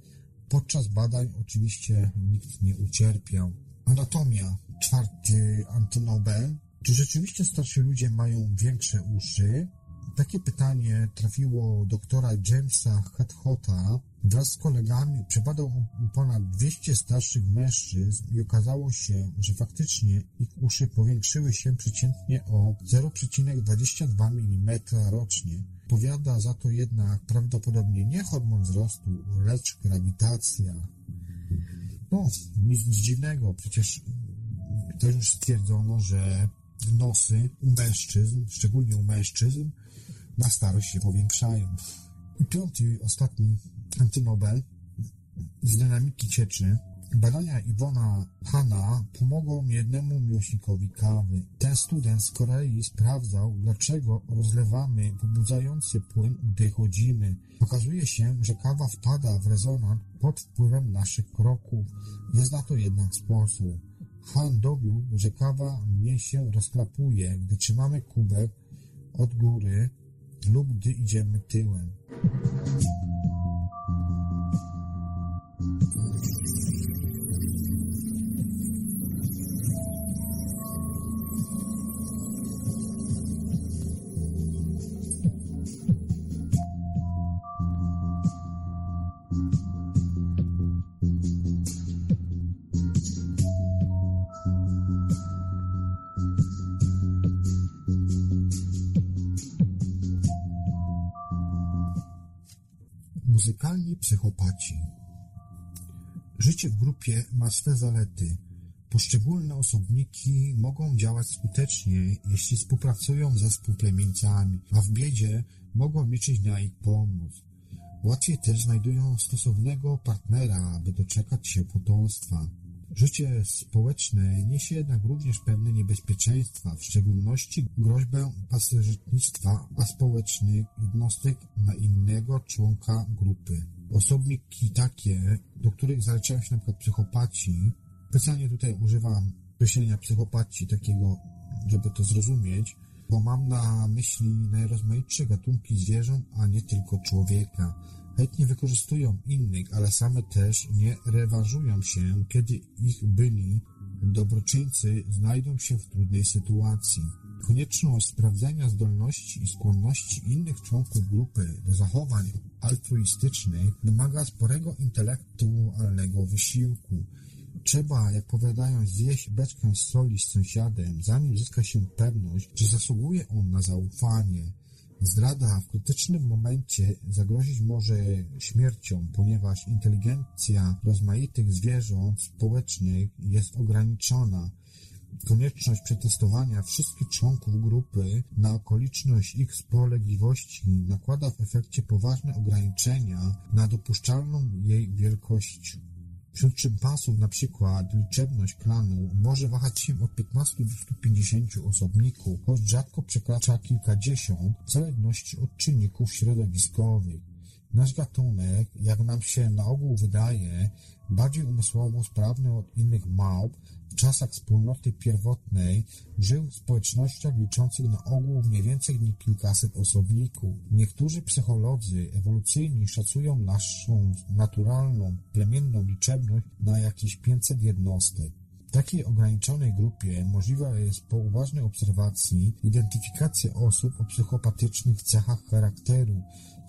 Podczas badań oczywiście nikt nie ucierpiał. Anatomia. Czwarty antynobel. Czy rzeczywiście starsi ludzie mają większe uszy? Takie pytanie trafiło doktora Jamesa Hadhota. Wraz z kolegami przebadał on ponad 200 starszych mężczyzn i okazało się, że faktycznie ich uszy powiększyły się przeciętnie o 0,22 mm rocznie. Powiada za to jednak prawdopodobnie nie hormon wzrostu, lecz grawitacja. No, nic dziwnego, przecież też już stwierdzono, że nosy u mężczyzn, szczególnie u mężczyzn, na starość się powiększają. I piąty, ostatni antynobel z dynamiki cieczy. Badania Iwona Hanna pomogą jednemu miłośnikowi kawy. Ten student z Korei sprawdzał, dlaczego rozlewamy pobudzający płyn, gdy chodzimy. Okazuje się, że kawa wpada w rezonans pod wpływem naszych kroków. Jest na to jednak sposób. Han dowiódł, że kawa mnie się rozklapuje, gdy trzymamy kubek od góry lub gdy idziemy tyłem. Psychopaci. Życie w grupie ma swe zalety. Poszczególne osobniki mogą działać skutecznie, jeśli współpracują ze współplemieńcami, a w biedzie mogą liczyć na ich pomoc. Łatwiej też znajdują stosownego partnera, aby doczekać się potomstwa. Życie społeczne niesie jednak również pewne niebezpieczeństwa, w szczególności groźbę pasożytnictwa aspołecznych jednostek na innego członka grupy. Osobniki takie, do których zaliczają się np. psychopaci, specjalnie tutaj używam określenia psychopaci takiego, żeby to zrozumieć, bo mam na myśli najrozmaitsze gatunki zwierząt, a nie tylko człowieka. Chętnie wykorzystują innych, ale same też nie rewanżują się, kiedy ich byli dobroczyńcy znajdą się w trudnej sytuacji. Konieczność sprawdzenia zdolności i skłonności innych członków grupy do zachowań altruistycznych wymaga sporego intelektualnego wysiłku. Trzeba, jak powiadają, zjeść beczkę soli z sąsiadem, zanim zyska się pewność, że zasługuje on na zaufanie. Zdrada w krytycznym momencie zagrozić może śmiercią, ponieważ inteligencja rozmaitych zwierząt społecznych jest ograniczona. Konieczność przetestowania wszystkich członków grupy na okoliczność ich spolegliwości nakłada w efekcie poważne ograniczenia na dopuszczalną jej wielkość. Wśród szympasów na przykład liczebność klanu może wahać się od 15 do 150 osobników, choć rzadko przekracza kilkadziesiąt w zależności od czynników środowiskowych. Nasz gatunek, jak nam się na ogół wydaje, bardziej umysłowo sprawny od innych małp, w czasach wspólnoty pierwotnej żył w społecznościach liczących na ogół mniej więcej nie kilkaset osobników. Niektórzy psycholodzy ewolucyjni szacują naszą naturalną, plemienną liczebność na jakieś 500 jednostek. W takiej ograniczonej grupie możliwa jest po uważnej obserwacji identyfikacja osób o psychopatycznych cechach charakteru,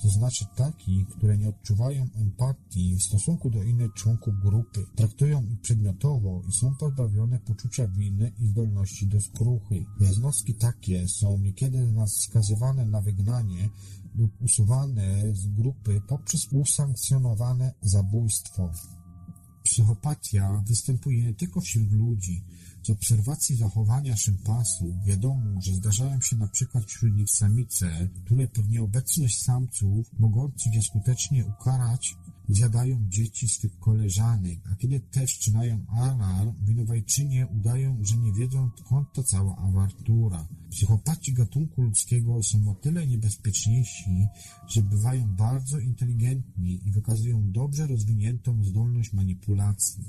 to znaczy takich, które nie odczuwają empatii w stosunku do innych członków grupy, traktują ich przedmiotowo i są pozbawione poczucia winy i zdolności do skruchy. Jednostki takie są niekiedy skazywane na wygnanie lub usuwane z grupy poprzez usankcjonowane zabójstwo. Psychopatia występuje nie tylko wśród ludzi. Z obserwacji zachowania szympansów wiadomo, że zdarzają się na przykład wśród nich samice, które pod nieobecność samców mogących je skutecznie ukarać zjadają dzieci swych koleżanek, a kiedy te wszczynają alarm, winowajczynie udają, że nie wiedzą, skąd ta cała awantura. Psychopaci gatunku ludzkiego są o tyle niebezpieczniejsi, że bywają bardzo inteligentni i wykazują dobrze rozwiniętą zdolność manipulacji,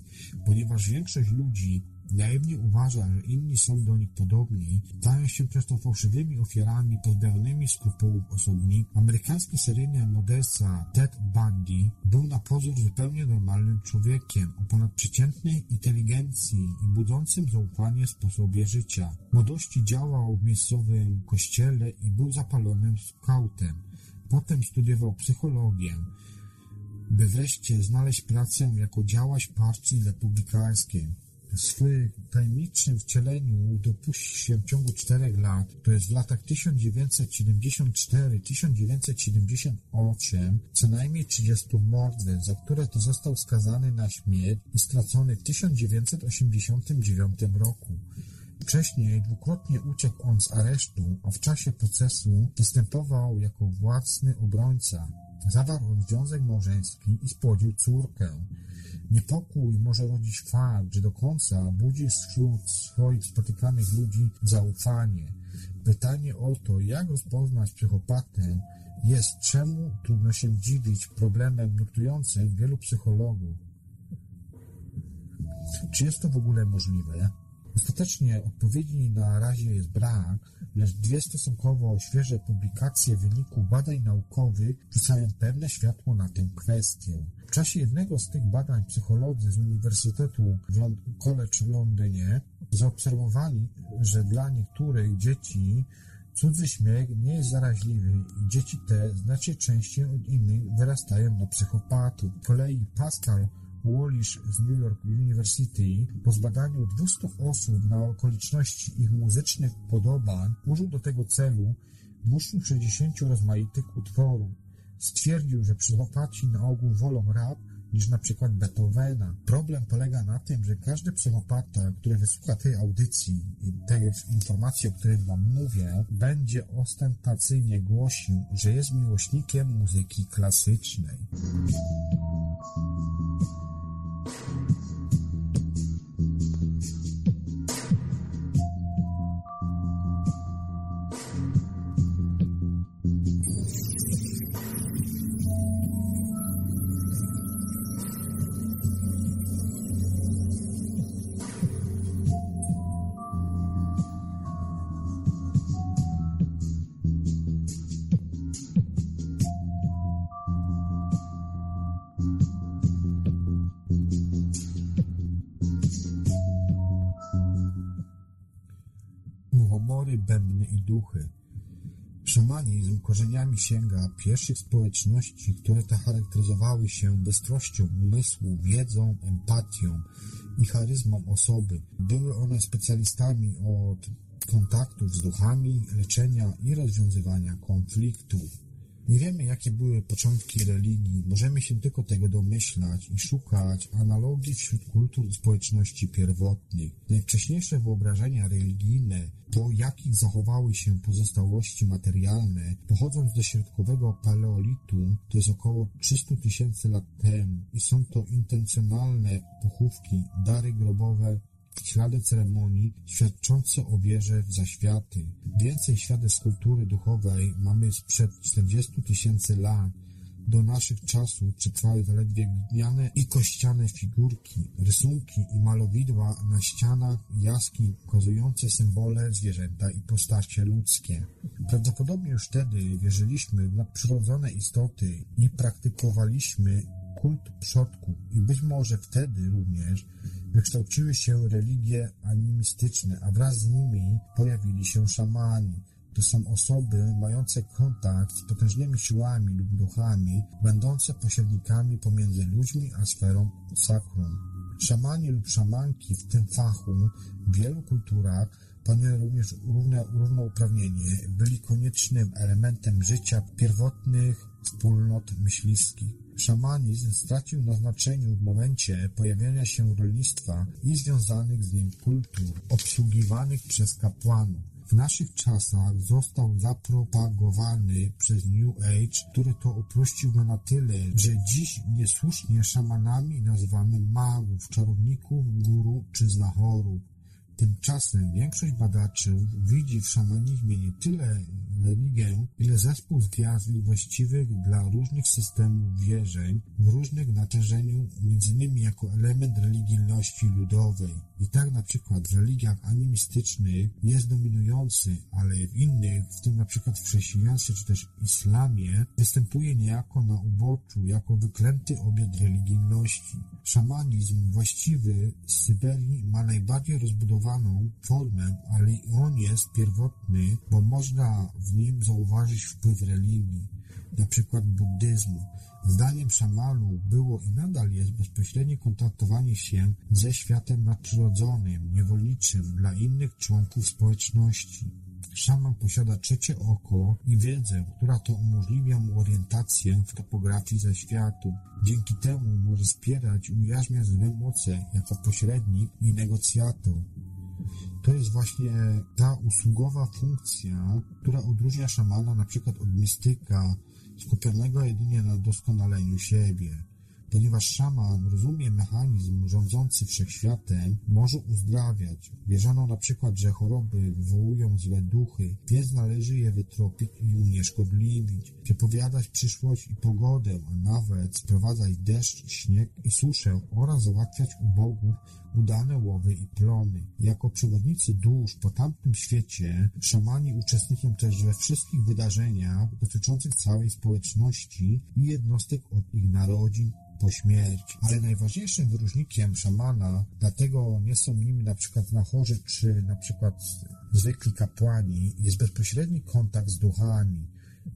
ponieważ większość ludzi Naiwnie uważa, że inni są do nich podobni, stają się przez to fałszywymi ofiarami pozbawionymi skrupułów osobnik. Amerykański seryjny morderca Ted Bundy był na pozór zupełnie normalnym człowiekiem o ponadprzeciętnej inteligencji i budzącym zaufanie sposobie życia. W młodości działał w miejscowym kościele i był zapalonym skautem. Potem studiował psychologię, by wreszcie znaleźć pracę jako działacz partii republikańskiej w swoim tajemniczym wcieleniu dopuści się w ciągu czterech lat, to jest w latach 1974-1978, co najmniej 30 morderstw, za które to został skazany na śmierć i stracony w 1989 roku. Wcześniej dwukrotnie uciekł on z aresztu, a w czasie procesu występował jako własny obrońca. Zawarł on związek małżeński i spłodził córkę. Niepokój może rodzić fakt, że do końca budzi wśród swoich spotykanych ludzi zaufanie. Pytanie o to, jak rozpoznać psychopatę, jest czemu trudno się dziwić problemem nurtującym wielu psychologów. Czy jest to w ogóle możliwe? Ostatecznie odpowiedzi na razie jest brak, lecz dwie stosunkowo świeże publikacje wyników badań naukowych rzucają pewne światło na tę kwestię. W czasie jednego z tych badań psycholodzy z Uniwersytetu College w Londynie zaobserwowali, że dla niektórych dzieci cudzy śmiech nie jest zaraźliwy i dzieci te znacznie częściej od innych wyrastają na psychopatów. Z kolei Pascal Wallish z New York University po zbadaniu 200 osób na okoliczności ich muzycznych podobań użył do tego celu 260 rozmaitych utworów. Stwierdził, że psychopaci na ogół wolą rap niż na przykład Beethovena. Problem polega na tym, że każdy psychopata, który wysłucha tej audycji tej informacji, o której wam mówię, będzie ostentacyjnie głosił, że jest miłośnikiem muzyki klasycznej. Bębny i duchy. Szamanizm korzeniami sięga pierwszych społeczności, które te charakteryzowały się bystrością umysłu, wiedzą, empatią i charyzmą osoby. Były one specjalistami od kontaktów z duchami, leczenia i rozwiązywania konfliktów. Nie wiemy, jakie były początki religii, możemy się tylko tego domyślać i szukać analogii wśród kultur i społeczności pierwotnych. Najwcześniejsze wyobrażenia religijne, po jakich zachowały się pozostałości materialne, pochodzą z środkowego paleolitu, to jest około 300 tysięcy lat temu i są to intencjonalne pochówki, dary grobowe, ślady ceremonii świadczące o wierze w zaświaty. Więcej świadectw kultury duchowej mamy sprzed 40 tysięcy lat. Do naszych czasów przetrwały zaledwie gliniane i kościane figurki, rysunki i malowidła na ścianach jaskiń pokazujące symbole zwierzęta i postacie ludzkie. Prawdopodobnie już wtedy wierzyliśmy w nadprzyrodzone istoty i praktykowaliśmy kult przodków i być może wtedy również wykształciły się religie animistyczne, a wraz z nimi pojawili się szamani. To są osoby mające kontakt z potężnymi siłami lub duchami, będące pośrednikami pomiędzy ludźmi a sferą sakrum. Szamani lub szamanki w tym fachu w wielu kulturach panuje również równe, równouprawnienie, byli koniecznym elementem życia pierwotnych wspólnot myśliwskich. Szamanizm stracił na znaczeniu w momencie pojawienia się rolnictwa i związanych z nim kultur obsługiwanych przez kapłanów. W naszych czasach został zapropagowany przez New Age, który to uprościł go na tyle, że dziś niesłusznie szamanami nazywamy magów, czarowników, guru czy znachorów. Tymczasem większość badaczy widzi w szamanizmie nie tyle religię, ile zespół zwiastun właściwych dla różnych systemów wierzeń w różnych natężeniu, innymi jako element religijności ludowej. I tak na przykład w religiach animistycznych jest dominujący, ale w innych, w tym na przykład w chrześcijaństwie czy też islamie, występuje niejako na uboczu, jako wyklęty obiad religijności. Szamanizm właściwy z Syberii ma najbardziej rozbudowaną formę, ale on jest pierwotny, bo można w nim zauważyć wpływ religii, na przykład buddyzmu. Zdaniem szamanów było i nadal jest bezpośrednie kontaktowanie się ze światem nadprzyrodzonym, niewolniczym dla innych członków społeczności. Szaman posiada trzecie oko i wiedzę, która to umożliwia mu orientację w topografii ze światu. Dzięki temu może wspierać i ujarzmiać złe moce jako pośrednik i negocjator. To jest właśnie ta usługowa funkcja, która odróżnia szamana na przykład od mistyka, skupionego jedynie na doskonaleniu siebie. Ponieważ szaman rozumie mechanizm rządzący wszechświatem, może uzdrawiać. Wierzono na przykład, że choroby wywołują złe duchy, więc należy je wytropić i unieszkodliwić, przepowiadać przyszłość i pogodę, a nawet sprowadzać deszcz, śnieg i suszę oraz załatwiać u bogów udane łowy i plony. Jako przewodnicy dusz po tamtym świecie, szamani uczestniczą też we wszystkich wydarzeniach dotyczących całej społeczności i jednostek od ich narodzin, po śmierci. Ale najważniejszym wyróżnikiem szamana, dlatego nie są nimi na przykład nachorzy czy na przykład zwykli kapłani, jest bezpośredni kontakt z duchami.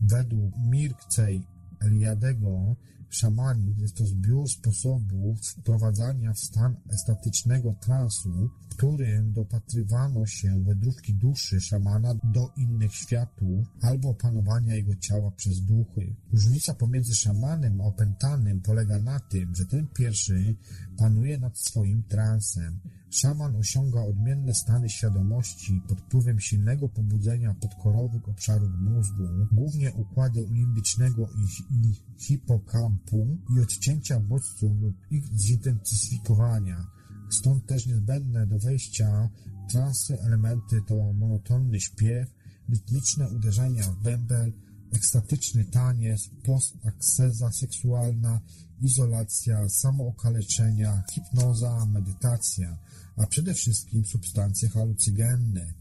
Według Mirkcej Eliadego Szamanizm jest to zbiór sposobów wprowadzania w stan estatycznego transu, w którym dopatrywano się wędrówki duszy szamana do innych światów albo opanowania jego ciała przez duchy. Różnica pomiędzy szamanem a opętanym polega na tym, że ten pierwszy panuje nad swoim transem, Szaman osiąga odmienne stany świadomości pod wpływem silnego pobudzenia podkorowych obszarów mózgu, głównie układu limbicznego i, hipokampu i odcięcia bodźców lub ich zintensyfikowania. Stąd też niezbędne do wejścia w transy elementy to monotonny śpiew, rytmiczne uderzenia w bębel, ekstatyczny taniec, postakseza seksualna, izolacja, samookaleczenia, hipnoza, medytacja, a przede wszystkim substancje halucygenne.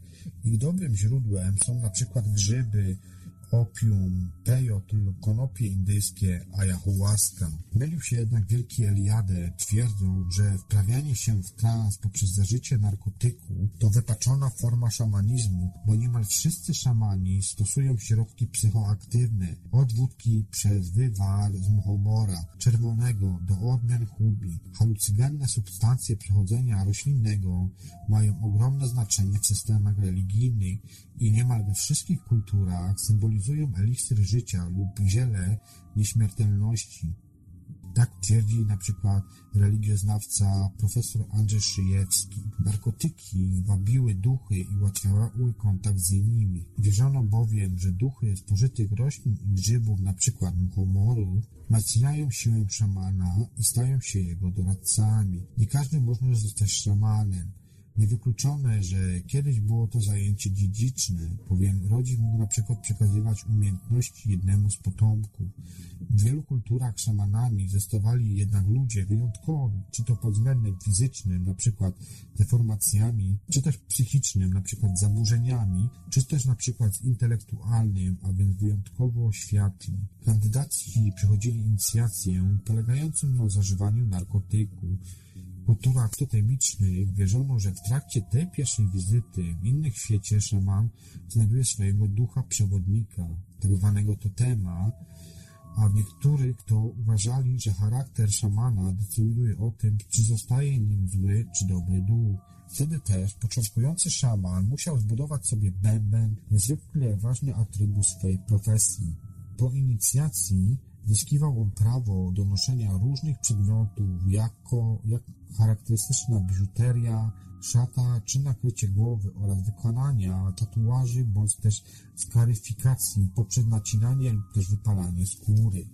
Ich dobrym źródłem są na przykład grzyby, opium, pejot lub konopie indyjskie, ayahuasca. Mylił się jednak wielki Eliade, twierdzą, że wprawianie się w trans poprzez zażycie narkotyku to wypaczona forma szamanizmu, bo niemal wszyscy szamani stosują środki psychoaktywne, od wódki przez wywar z muchomora, czerwonego do odmian hubi. Halucygenne substancje przechodzenia roślinnego mają ogromne znaczenie w systemach religijnych i niemal we wszystkich kulturach symbolizują eliksir życia lub ziele nieśmiertelności. Tak twierdzi na przykład religioznawca profesor Andrzej Szyjewski. Narkotyki wabiły duchy i ułatwiały kontakt z innymi. Wierzono bowiem, że duchy spożytych roślin i grzybów, na przykład muchomoru, wzmacniają siłę szamana i stają się jego doradcami. Nie każdy może zostać szamanem. Niewykluczone, że kiedyś było to zajęcie dziedziczne, bowiem rodzic mógł na przykład przekazywać umiejętności jednemu z potomków. W wielu kulturach szamanami zostawali jednak ludzie wyjątkowi, czy to pod względem fizycznym, na przykład deformacjami, czy też psychicznym, na przykład zaburzeniami, czy też na przykład intelektualnym, a więc wyjątkowo światli. Kandydaci przechodzili inicjację polegającą na zażywaniu narkotyku, kulturach totemicznych wierzono, że w trakcie tej pierwszej wizyty w innych świecie szaman znajduje swojego ducha przewodnika, tak zwanego totema, a niektórych to uważali, że charakter szamana decyduje o tym, czy zostaje nim zły czy dobry duch. Wtedy też początkujący szaman musiał zbudować sobie bęben, niezwykle ważny atrybut swojej profesji. Po inicjacji zyskiwał on prawo do noszenia różnych przedmiotów, jako jak charakterystyczna biżuteria, szata czy nakrycie głowy oraz wykonania tatuaży bądź też skaryfikacji poprzez nacinanie lub też wypalanie skóry.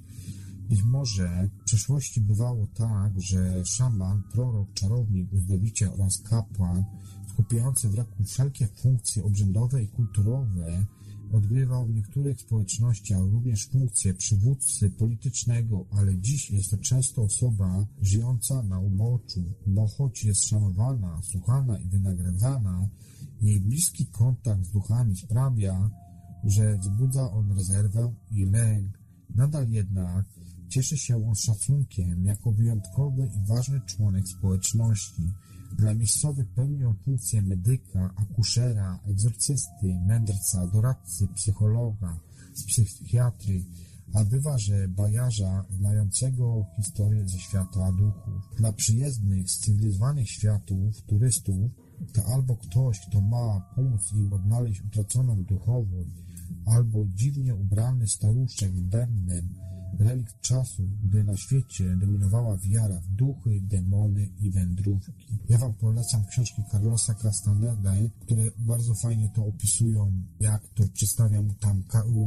Być może w przeszłości bywało tak, że szaman, prorok, czarownik, uzdrowiciel oraz kapłan skupiający w ręku wszelkie funkcje obrzędowe i kulturowe odgrywał w niektórych społecznościach również funkcję przywódcy politycznego, ale dziś jest to często osoba żyjąca na uboczu, bo choć jest szanowana, słuchana i wynagradzana, jej bliski kontakt z duchami sprawia, że wzbudza on rezerwę i lęk. Nadal jednak cieszy się on szacunkiem jako wyjątkowy i ważny członek społeczności. Dla miejscowych pełnią funkcję medyka, akuszera, egzorcysty, mędrca, doradcy, psychologa, psychiatry, a bywa, że bajarza znającego historię ze świata duchów. Dla przyjezdnych z cywilizowanych światów, turystów, to albo ktoś, kto ma pomóc im odnaleźć utraconą duchowość, albo dziwnie ubrany staruszek z bębnem, relikt czasu, gdy na świecie dominowała wiara w duchy, demony i wędrówki. Ja wam polecam książki Carlosa Castaneda, które bardzo fajnie to opisują, jak to przedstawia mu tam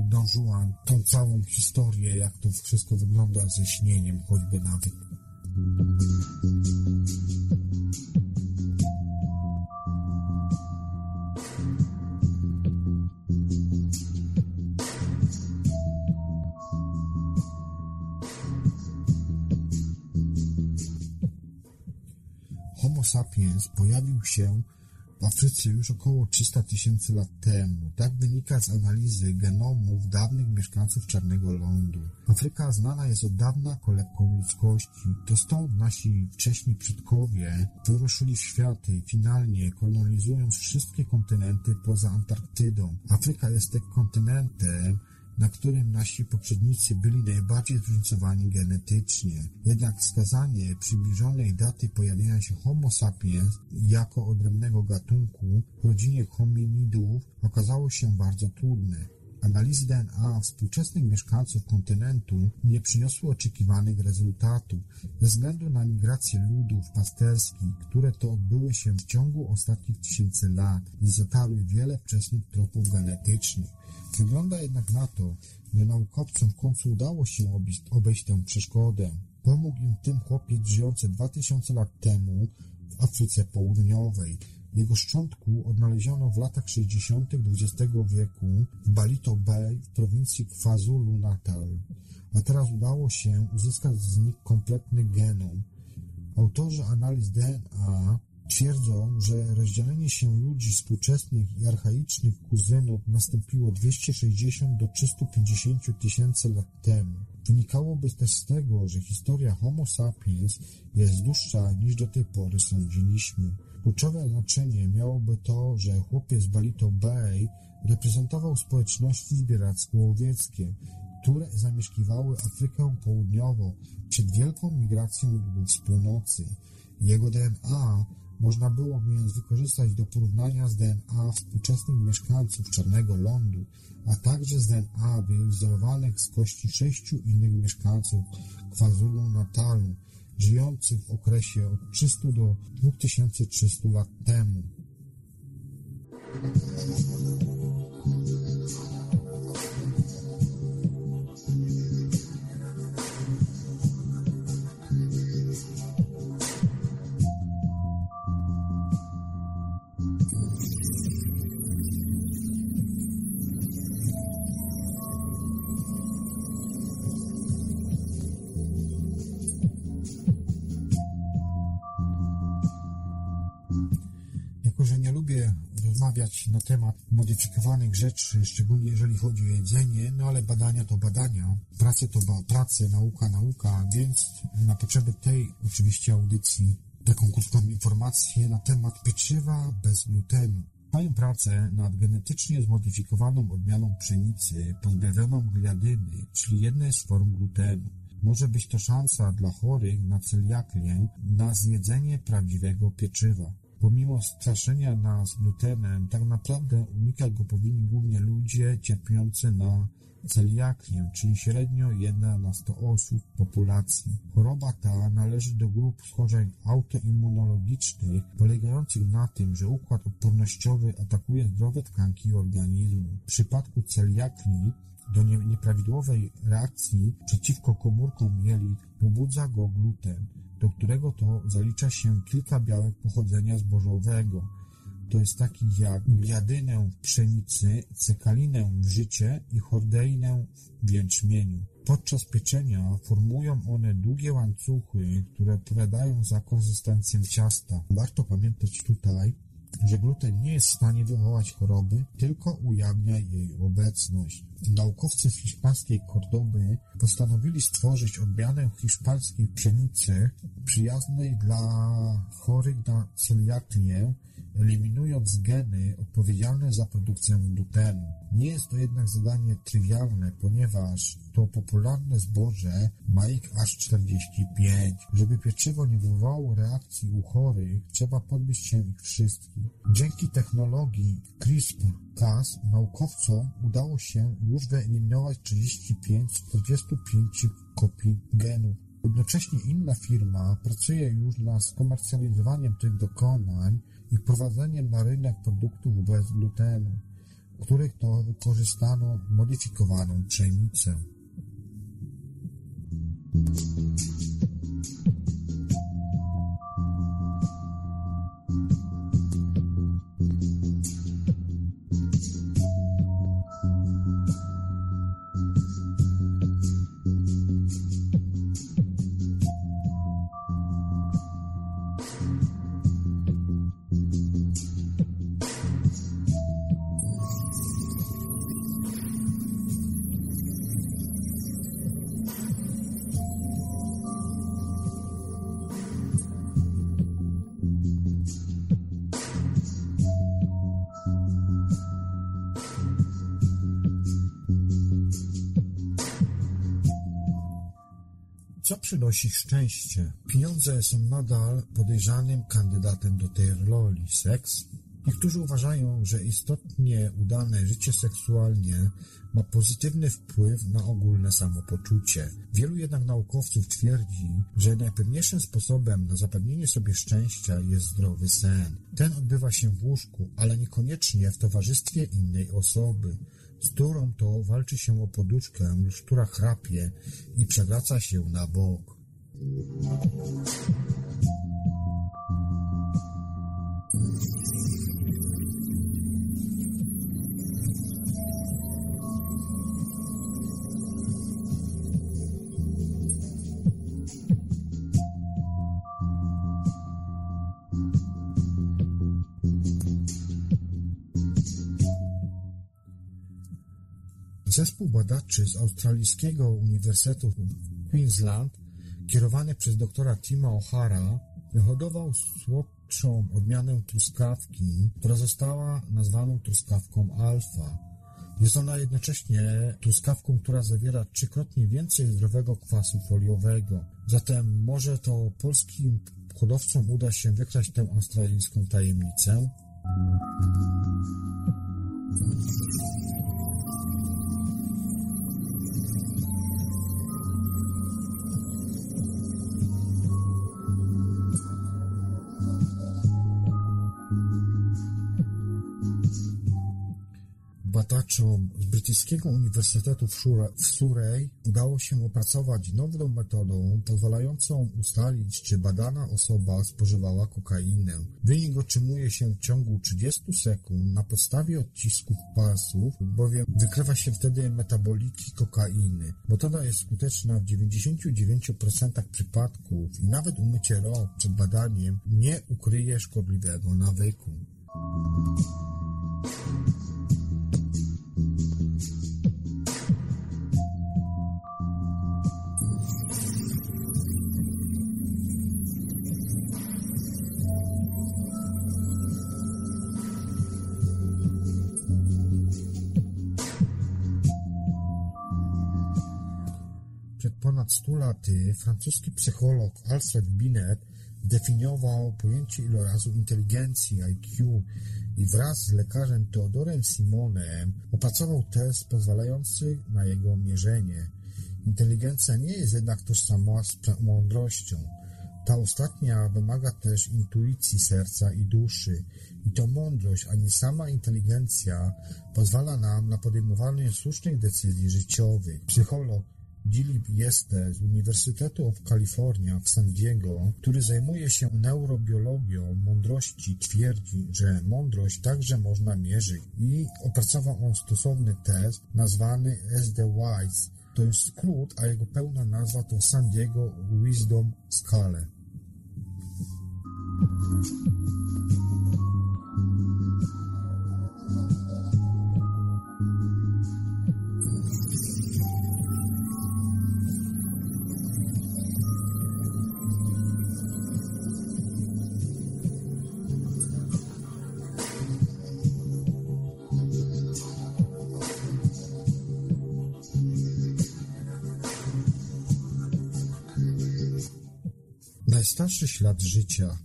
Don Juan, tą całą historię, jak to wszystko wygląda ze śnieniem, choćby nawet. Sapiens pojawił się w Afryce już około 300 tysięcy lat temu. Tak wynika z analizy genomów dawnych mieszkańców Czarnego Lądu. Afryka znana jest od dawna kolebką ludzkości. To stąd nasi wcześni przodkowie wyruszyli w światy, finalnie kolonizując wszystkie kontynenty poza Antarktydą. Afryka jest tym kontynentem, na którym nasi poprzednicy byli najbardziej zróżnicowani genetycznie. Jednak wskazanie przybliżonej daty pojawienia się Homo sapiens jako odrębnego gatunku w rodzinie hominidów okazało się bardzo trudne. Analizy DNA współczesnych mieszkańców kontynentu nie przyniosły oczekiwanych rezultatów ze względu na migrację ludów pasterskich, które to odbyły się w ciągu ostatnich tysięcy lat i zatarły wiele wczesnych tropów genetycznych. Wygląda jednak na to, że naukowcom w końcu udało się obejść, tę przeszkodę. Pomógł im tym chłopiec żyjący 2000 lat temu w Afryce Południowej. Jego szczątku odnaleziono w latach 60. XX wieku w Balito Bay w prowincji KwaZulu-Natal, a teraz udało się uzyskać z nich kompletny genom. Autorzy analiz DNA Twierdzą, że rozdzielenie się ludzi współczesnych i archaicznych kuzynów nastąpiło 260 do 350 tysięcy lat temu. Wynikałoby też z tego, że historia Homo sapiens jest dłuższa niż do tej pory sądziliśmy. Kluczowe znaczenie miałoby to, że chłopiec Balito Bay reprezentował społeczności zbieracko-łowieckie, które zamieszkiwały Afrykę Południową przed wielką migracją ludów z północy. Jego DNA można było więc wykorzystać do porównania z DNA współczesnych mieszkańców Czarnego Lądu, a także z DNA wyizolowanych z kości sześciu innych mieszkańców KwaZulu-Natalu, żyjących w okresie od 300 do 2300 lat temu. Na temat modyfikowanych rzeczy, szczególnie jeżeli chodzi o jedzenie, no ale badania to badania, prace to prace, nauka, nauka, więc na potrzeby tej oczywiście audycji taką krótką informację na temat pieczywa bez glutenu. Trwają prace nad genetycznie zmodyfikowaną odmianą pszenicy pozbawioną gliadyny, czyli jednej z form glutenu. Może być to szansa dla chorych na celiakię na zjedzenie prawdziwego pieczywa. Pomimo straszenia nas glutenem, tak naprawdę unikać go powinni głównie ludzie cierpiący na celiakię, czyli średnio 1 na 100 osób w populacji. Choroba ta należy do grup schorzeń autoimmunologicznych, polegających na tym, że układ odpornościowy atakuje zdrowe tkanki organizmu. W przypadku celiakii do nieprawidłowej reakcji przeciwko komórkom jelit pobudza go gluten, do którego to zalicza się kilka białek pochodzenia zbożowego. To jest takich jak gliadynę w pszenicy, cekalinę w życie i chordeinę w jęczmieniu. Podczas pieczenia formują one długie łańcuchy, które odpowiadają za konsystencję ciasta. Warto pamiętać tutaj, że gluten nie jest w stanie wywołać choroby, tylko ujawnia jej obecność. Naukowcy z hiszpańskiej Kordoby postanowili stworzyć odmianę hiszpańskiej pszenicy przyjaznej dla chorych na celiakię, eliminując geny odpowiedzialne za produkcję glutenu. Nie jest to jednak zadanie trywialne, ponieważ to popularne zboże ma ich aż 45. Żeby pieczywo nie wywołało reakcji u chorych, trzeba podbyć się ich wszystkich. Dzięki technologii CRISPR-Cas naukowcom udało się już wyeliminować 35 z 45 kopii genów. Jednocześnie inna firma pracuje już nad skomercjalizowaniem tych dokonań i wprowadzeniem na rynek produktów bez glutenu, których to wykorzystano modyfikowaną pszenicę. Przynosi szczęście? Pieniądze są nadal podejrzanym kandydatem do tej roli. Seks? Niektórzy uważają, że istotnie udane życie seksualnie ma pozytywny wpływ na ogólne samopoczucie. Wielu jednak naukowców twierdzi, że najpewniejszym sposobem na zapewnienie sobie szczęścia jest zdrowy sen. Ten odbywa się w łóżku, ale niekoniecznie w towarzystwie innej osoby z którą to walczy się o poduszkę, która chrapie i przewraca się na bok. Zespół badaczy z australijskiego Uniwersytetu Queensland, kierowany przez doktora Tima O'Hara, wyhodował słodszą odmianę truskawki, która została nazwaną truskawką alfa. Jest ona jednocześnie truskawką, która zawiera trzykrotnie więcej zdrowego kwasu foliowego. Zatem może to polskim hodowcom uda się wykrać tę australijską tajemnicę? Badaczom z brytyjskiego Uniwersytetu w Surrey udało się opracować nową metodą pozwalającą ustalić, czy badana osoba spożywała kokainę. Wynik otrzymuje się w ciągu 30 sekund na podstawie odcisków palców, bowiem wykrywa się wtedy metaboliki kokainy. Metoda jest skuteczna w 99% przypadków i nawet umycie rąk przed badaniem nie ukryje szkodliwego nawyku. Ponad 100 laty francuski psycholog Alfred Binet definiował pojęcie ilorazu inteligencji IQ i wraz z lekarzem Teodorem Simonem opracował test pozwalający na jego mierzenie. Inteligencja nie jest jednak tożsama z mądrością. Ta ostatnia wymaga też intuicji serca i duszy. I to mądrość, a nie sama inteligencja pozwala nam na podejmowanie słusznych decyzji życiowych. Psycholog Dilip Jeste z Uniwersytetu of California w San Diego, który zajmuje się neurobiologią mądrości, twierdzi, że mądrość także można mierzyć i opracował on stosowny test nazwany SD-WISE. To jest skrót, a jego pełna nazwa to San Diego Wisdom Scale. Najstarszy ślad życia.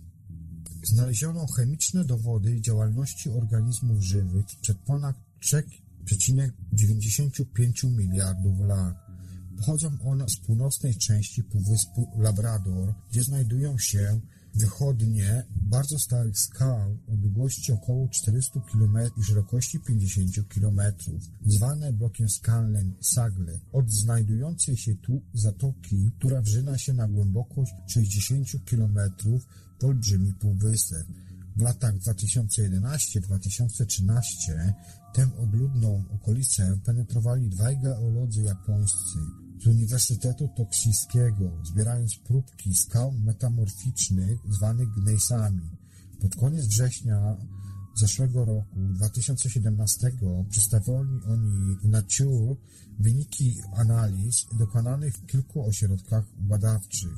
Znaleziono chemiczne dowody działalności organizmów żywych przed ponad 3,95 miliardów lat. Pochodzą one z północnej części Półwyspu Labrador, gdzie znajdują się wychodnie bardzo starych skał o długości około 400 km i szerokości 50 km, zwane blokiem skalnym Sagle, od znajdującej się tu zatoki, która wrzyna się na głębokość 60 km w olbrzymi półwysep. W latach 2011-2013 tę odludną okolicę penetrowali dwaj geolodzy japońscy z Uniwersytetu Toksijskiego, zbierając próbki skał metamorficznych zwanych gnejsami. Pod koniec września zeszłego roku, 2017, przedstawili oni w Nature wyniki analiz dokonanych w kilku ośrodkach badawczych.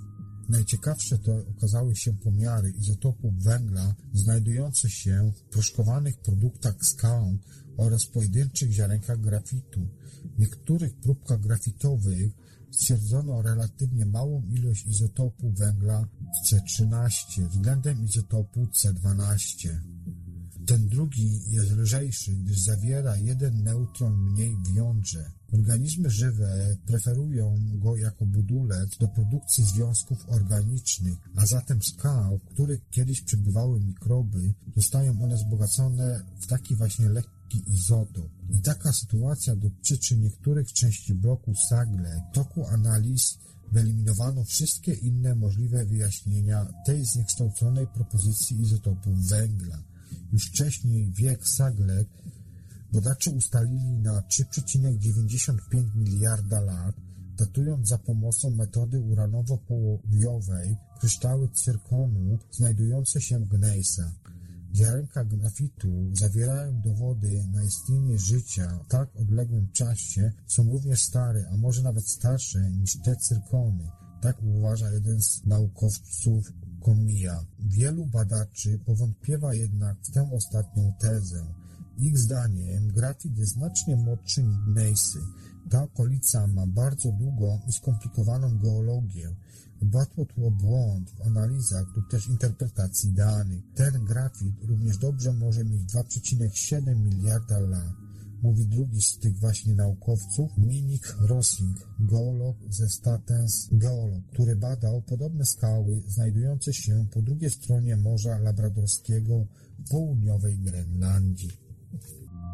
Najciekawsze to okazały się pomiary izotopów węgla znajdujące się w proszkowanych produktach skał oraz pojedynczych ziarenkach grafitu. Niektórych próbkach grafitowych stwierdzono relatywnie małą ilość izotopu węgla C13 względem izotopu C12. Ten drugi jest lżejszy, gdyż zawiera jeden neutron mniej w jądrze. Organizmy żywe preferują go jako budulec do produkcji związków organicznych, a zatem skał, w których kiedyś przebywały mikroby, zostają one wzbogacone w taki właśnie lekki izotop. I taka sytuacja dotyczy niektórych części bloku Sagle. W toku analiz wyeliminowano wszystkie inne możliwe wyjaśnienia tej zniekształconej propozycji izotopów węgla. Już wcześniej wiek Saglek badacze ustalili na 3,95 miliarda lat, datując za pomocą metody uranowo-połowiowej kryształy cyrkonu znajdujące się w gnejsach. Ziarenka grafitu zawierają dowody na istnienie życia w tak odległym czasie, są równie stare, a może nawet starsze niż te cyrkony. Tak uważa jeden z naukowców Komija. Wielu badaczy powątpiewa jednak w tę ostatnią tezę. Ich zdaniem grafit jest znacznie młodszy niż gnejsy. Ta okolica ma bardzo długą i skomplikowaną geologię. Łatwo tło błąd w analizach lub też interpretacji danych. Ten grafit również dobrze może mieć 2,7 miliarda lat. Mówi drugi z tych właśnie naukowców, Minik Rosing, geolog ze Statens Geolog, który badał podobne skały znajdujące się po drugiej stronie Morza Labradorskiego w południowej Grenlandii.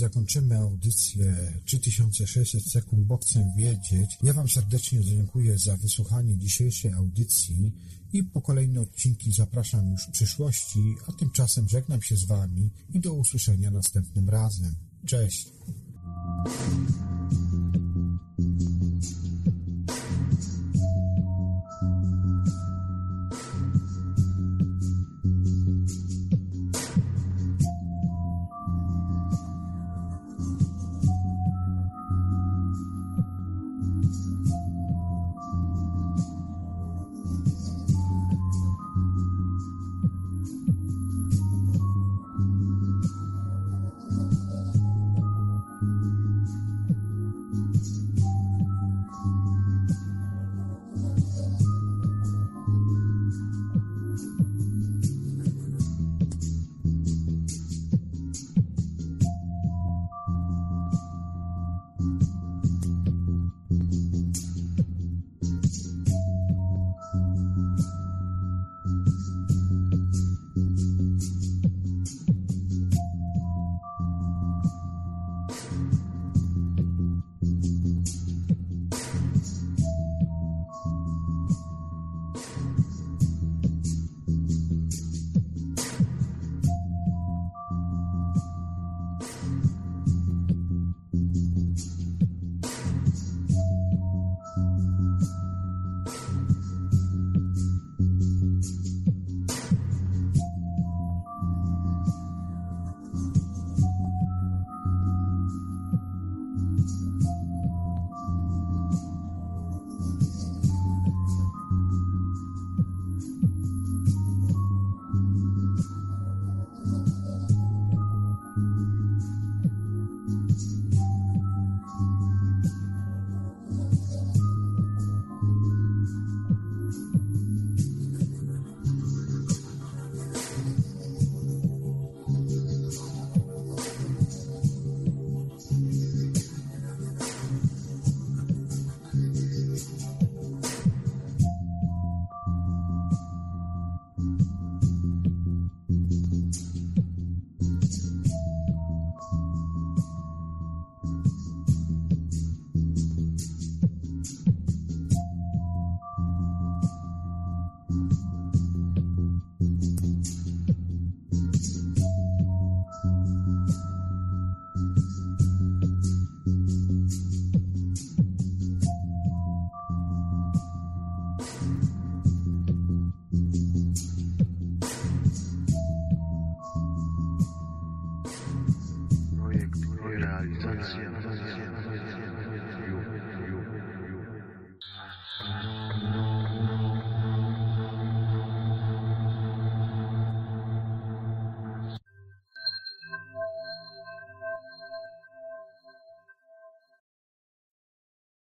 zakończymy audycję 3600 sekund, bo chcę wiedzieć. Ja Wam serdecznie dziękuję za wysłuchanie dzisiejszej audycji i po kolejne odcinki zapraszam już w przyszłości, a tymczasem żegnam się z Wami i do usłyszenia następnym razem. Cześć!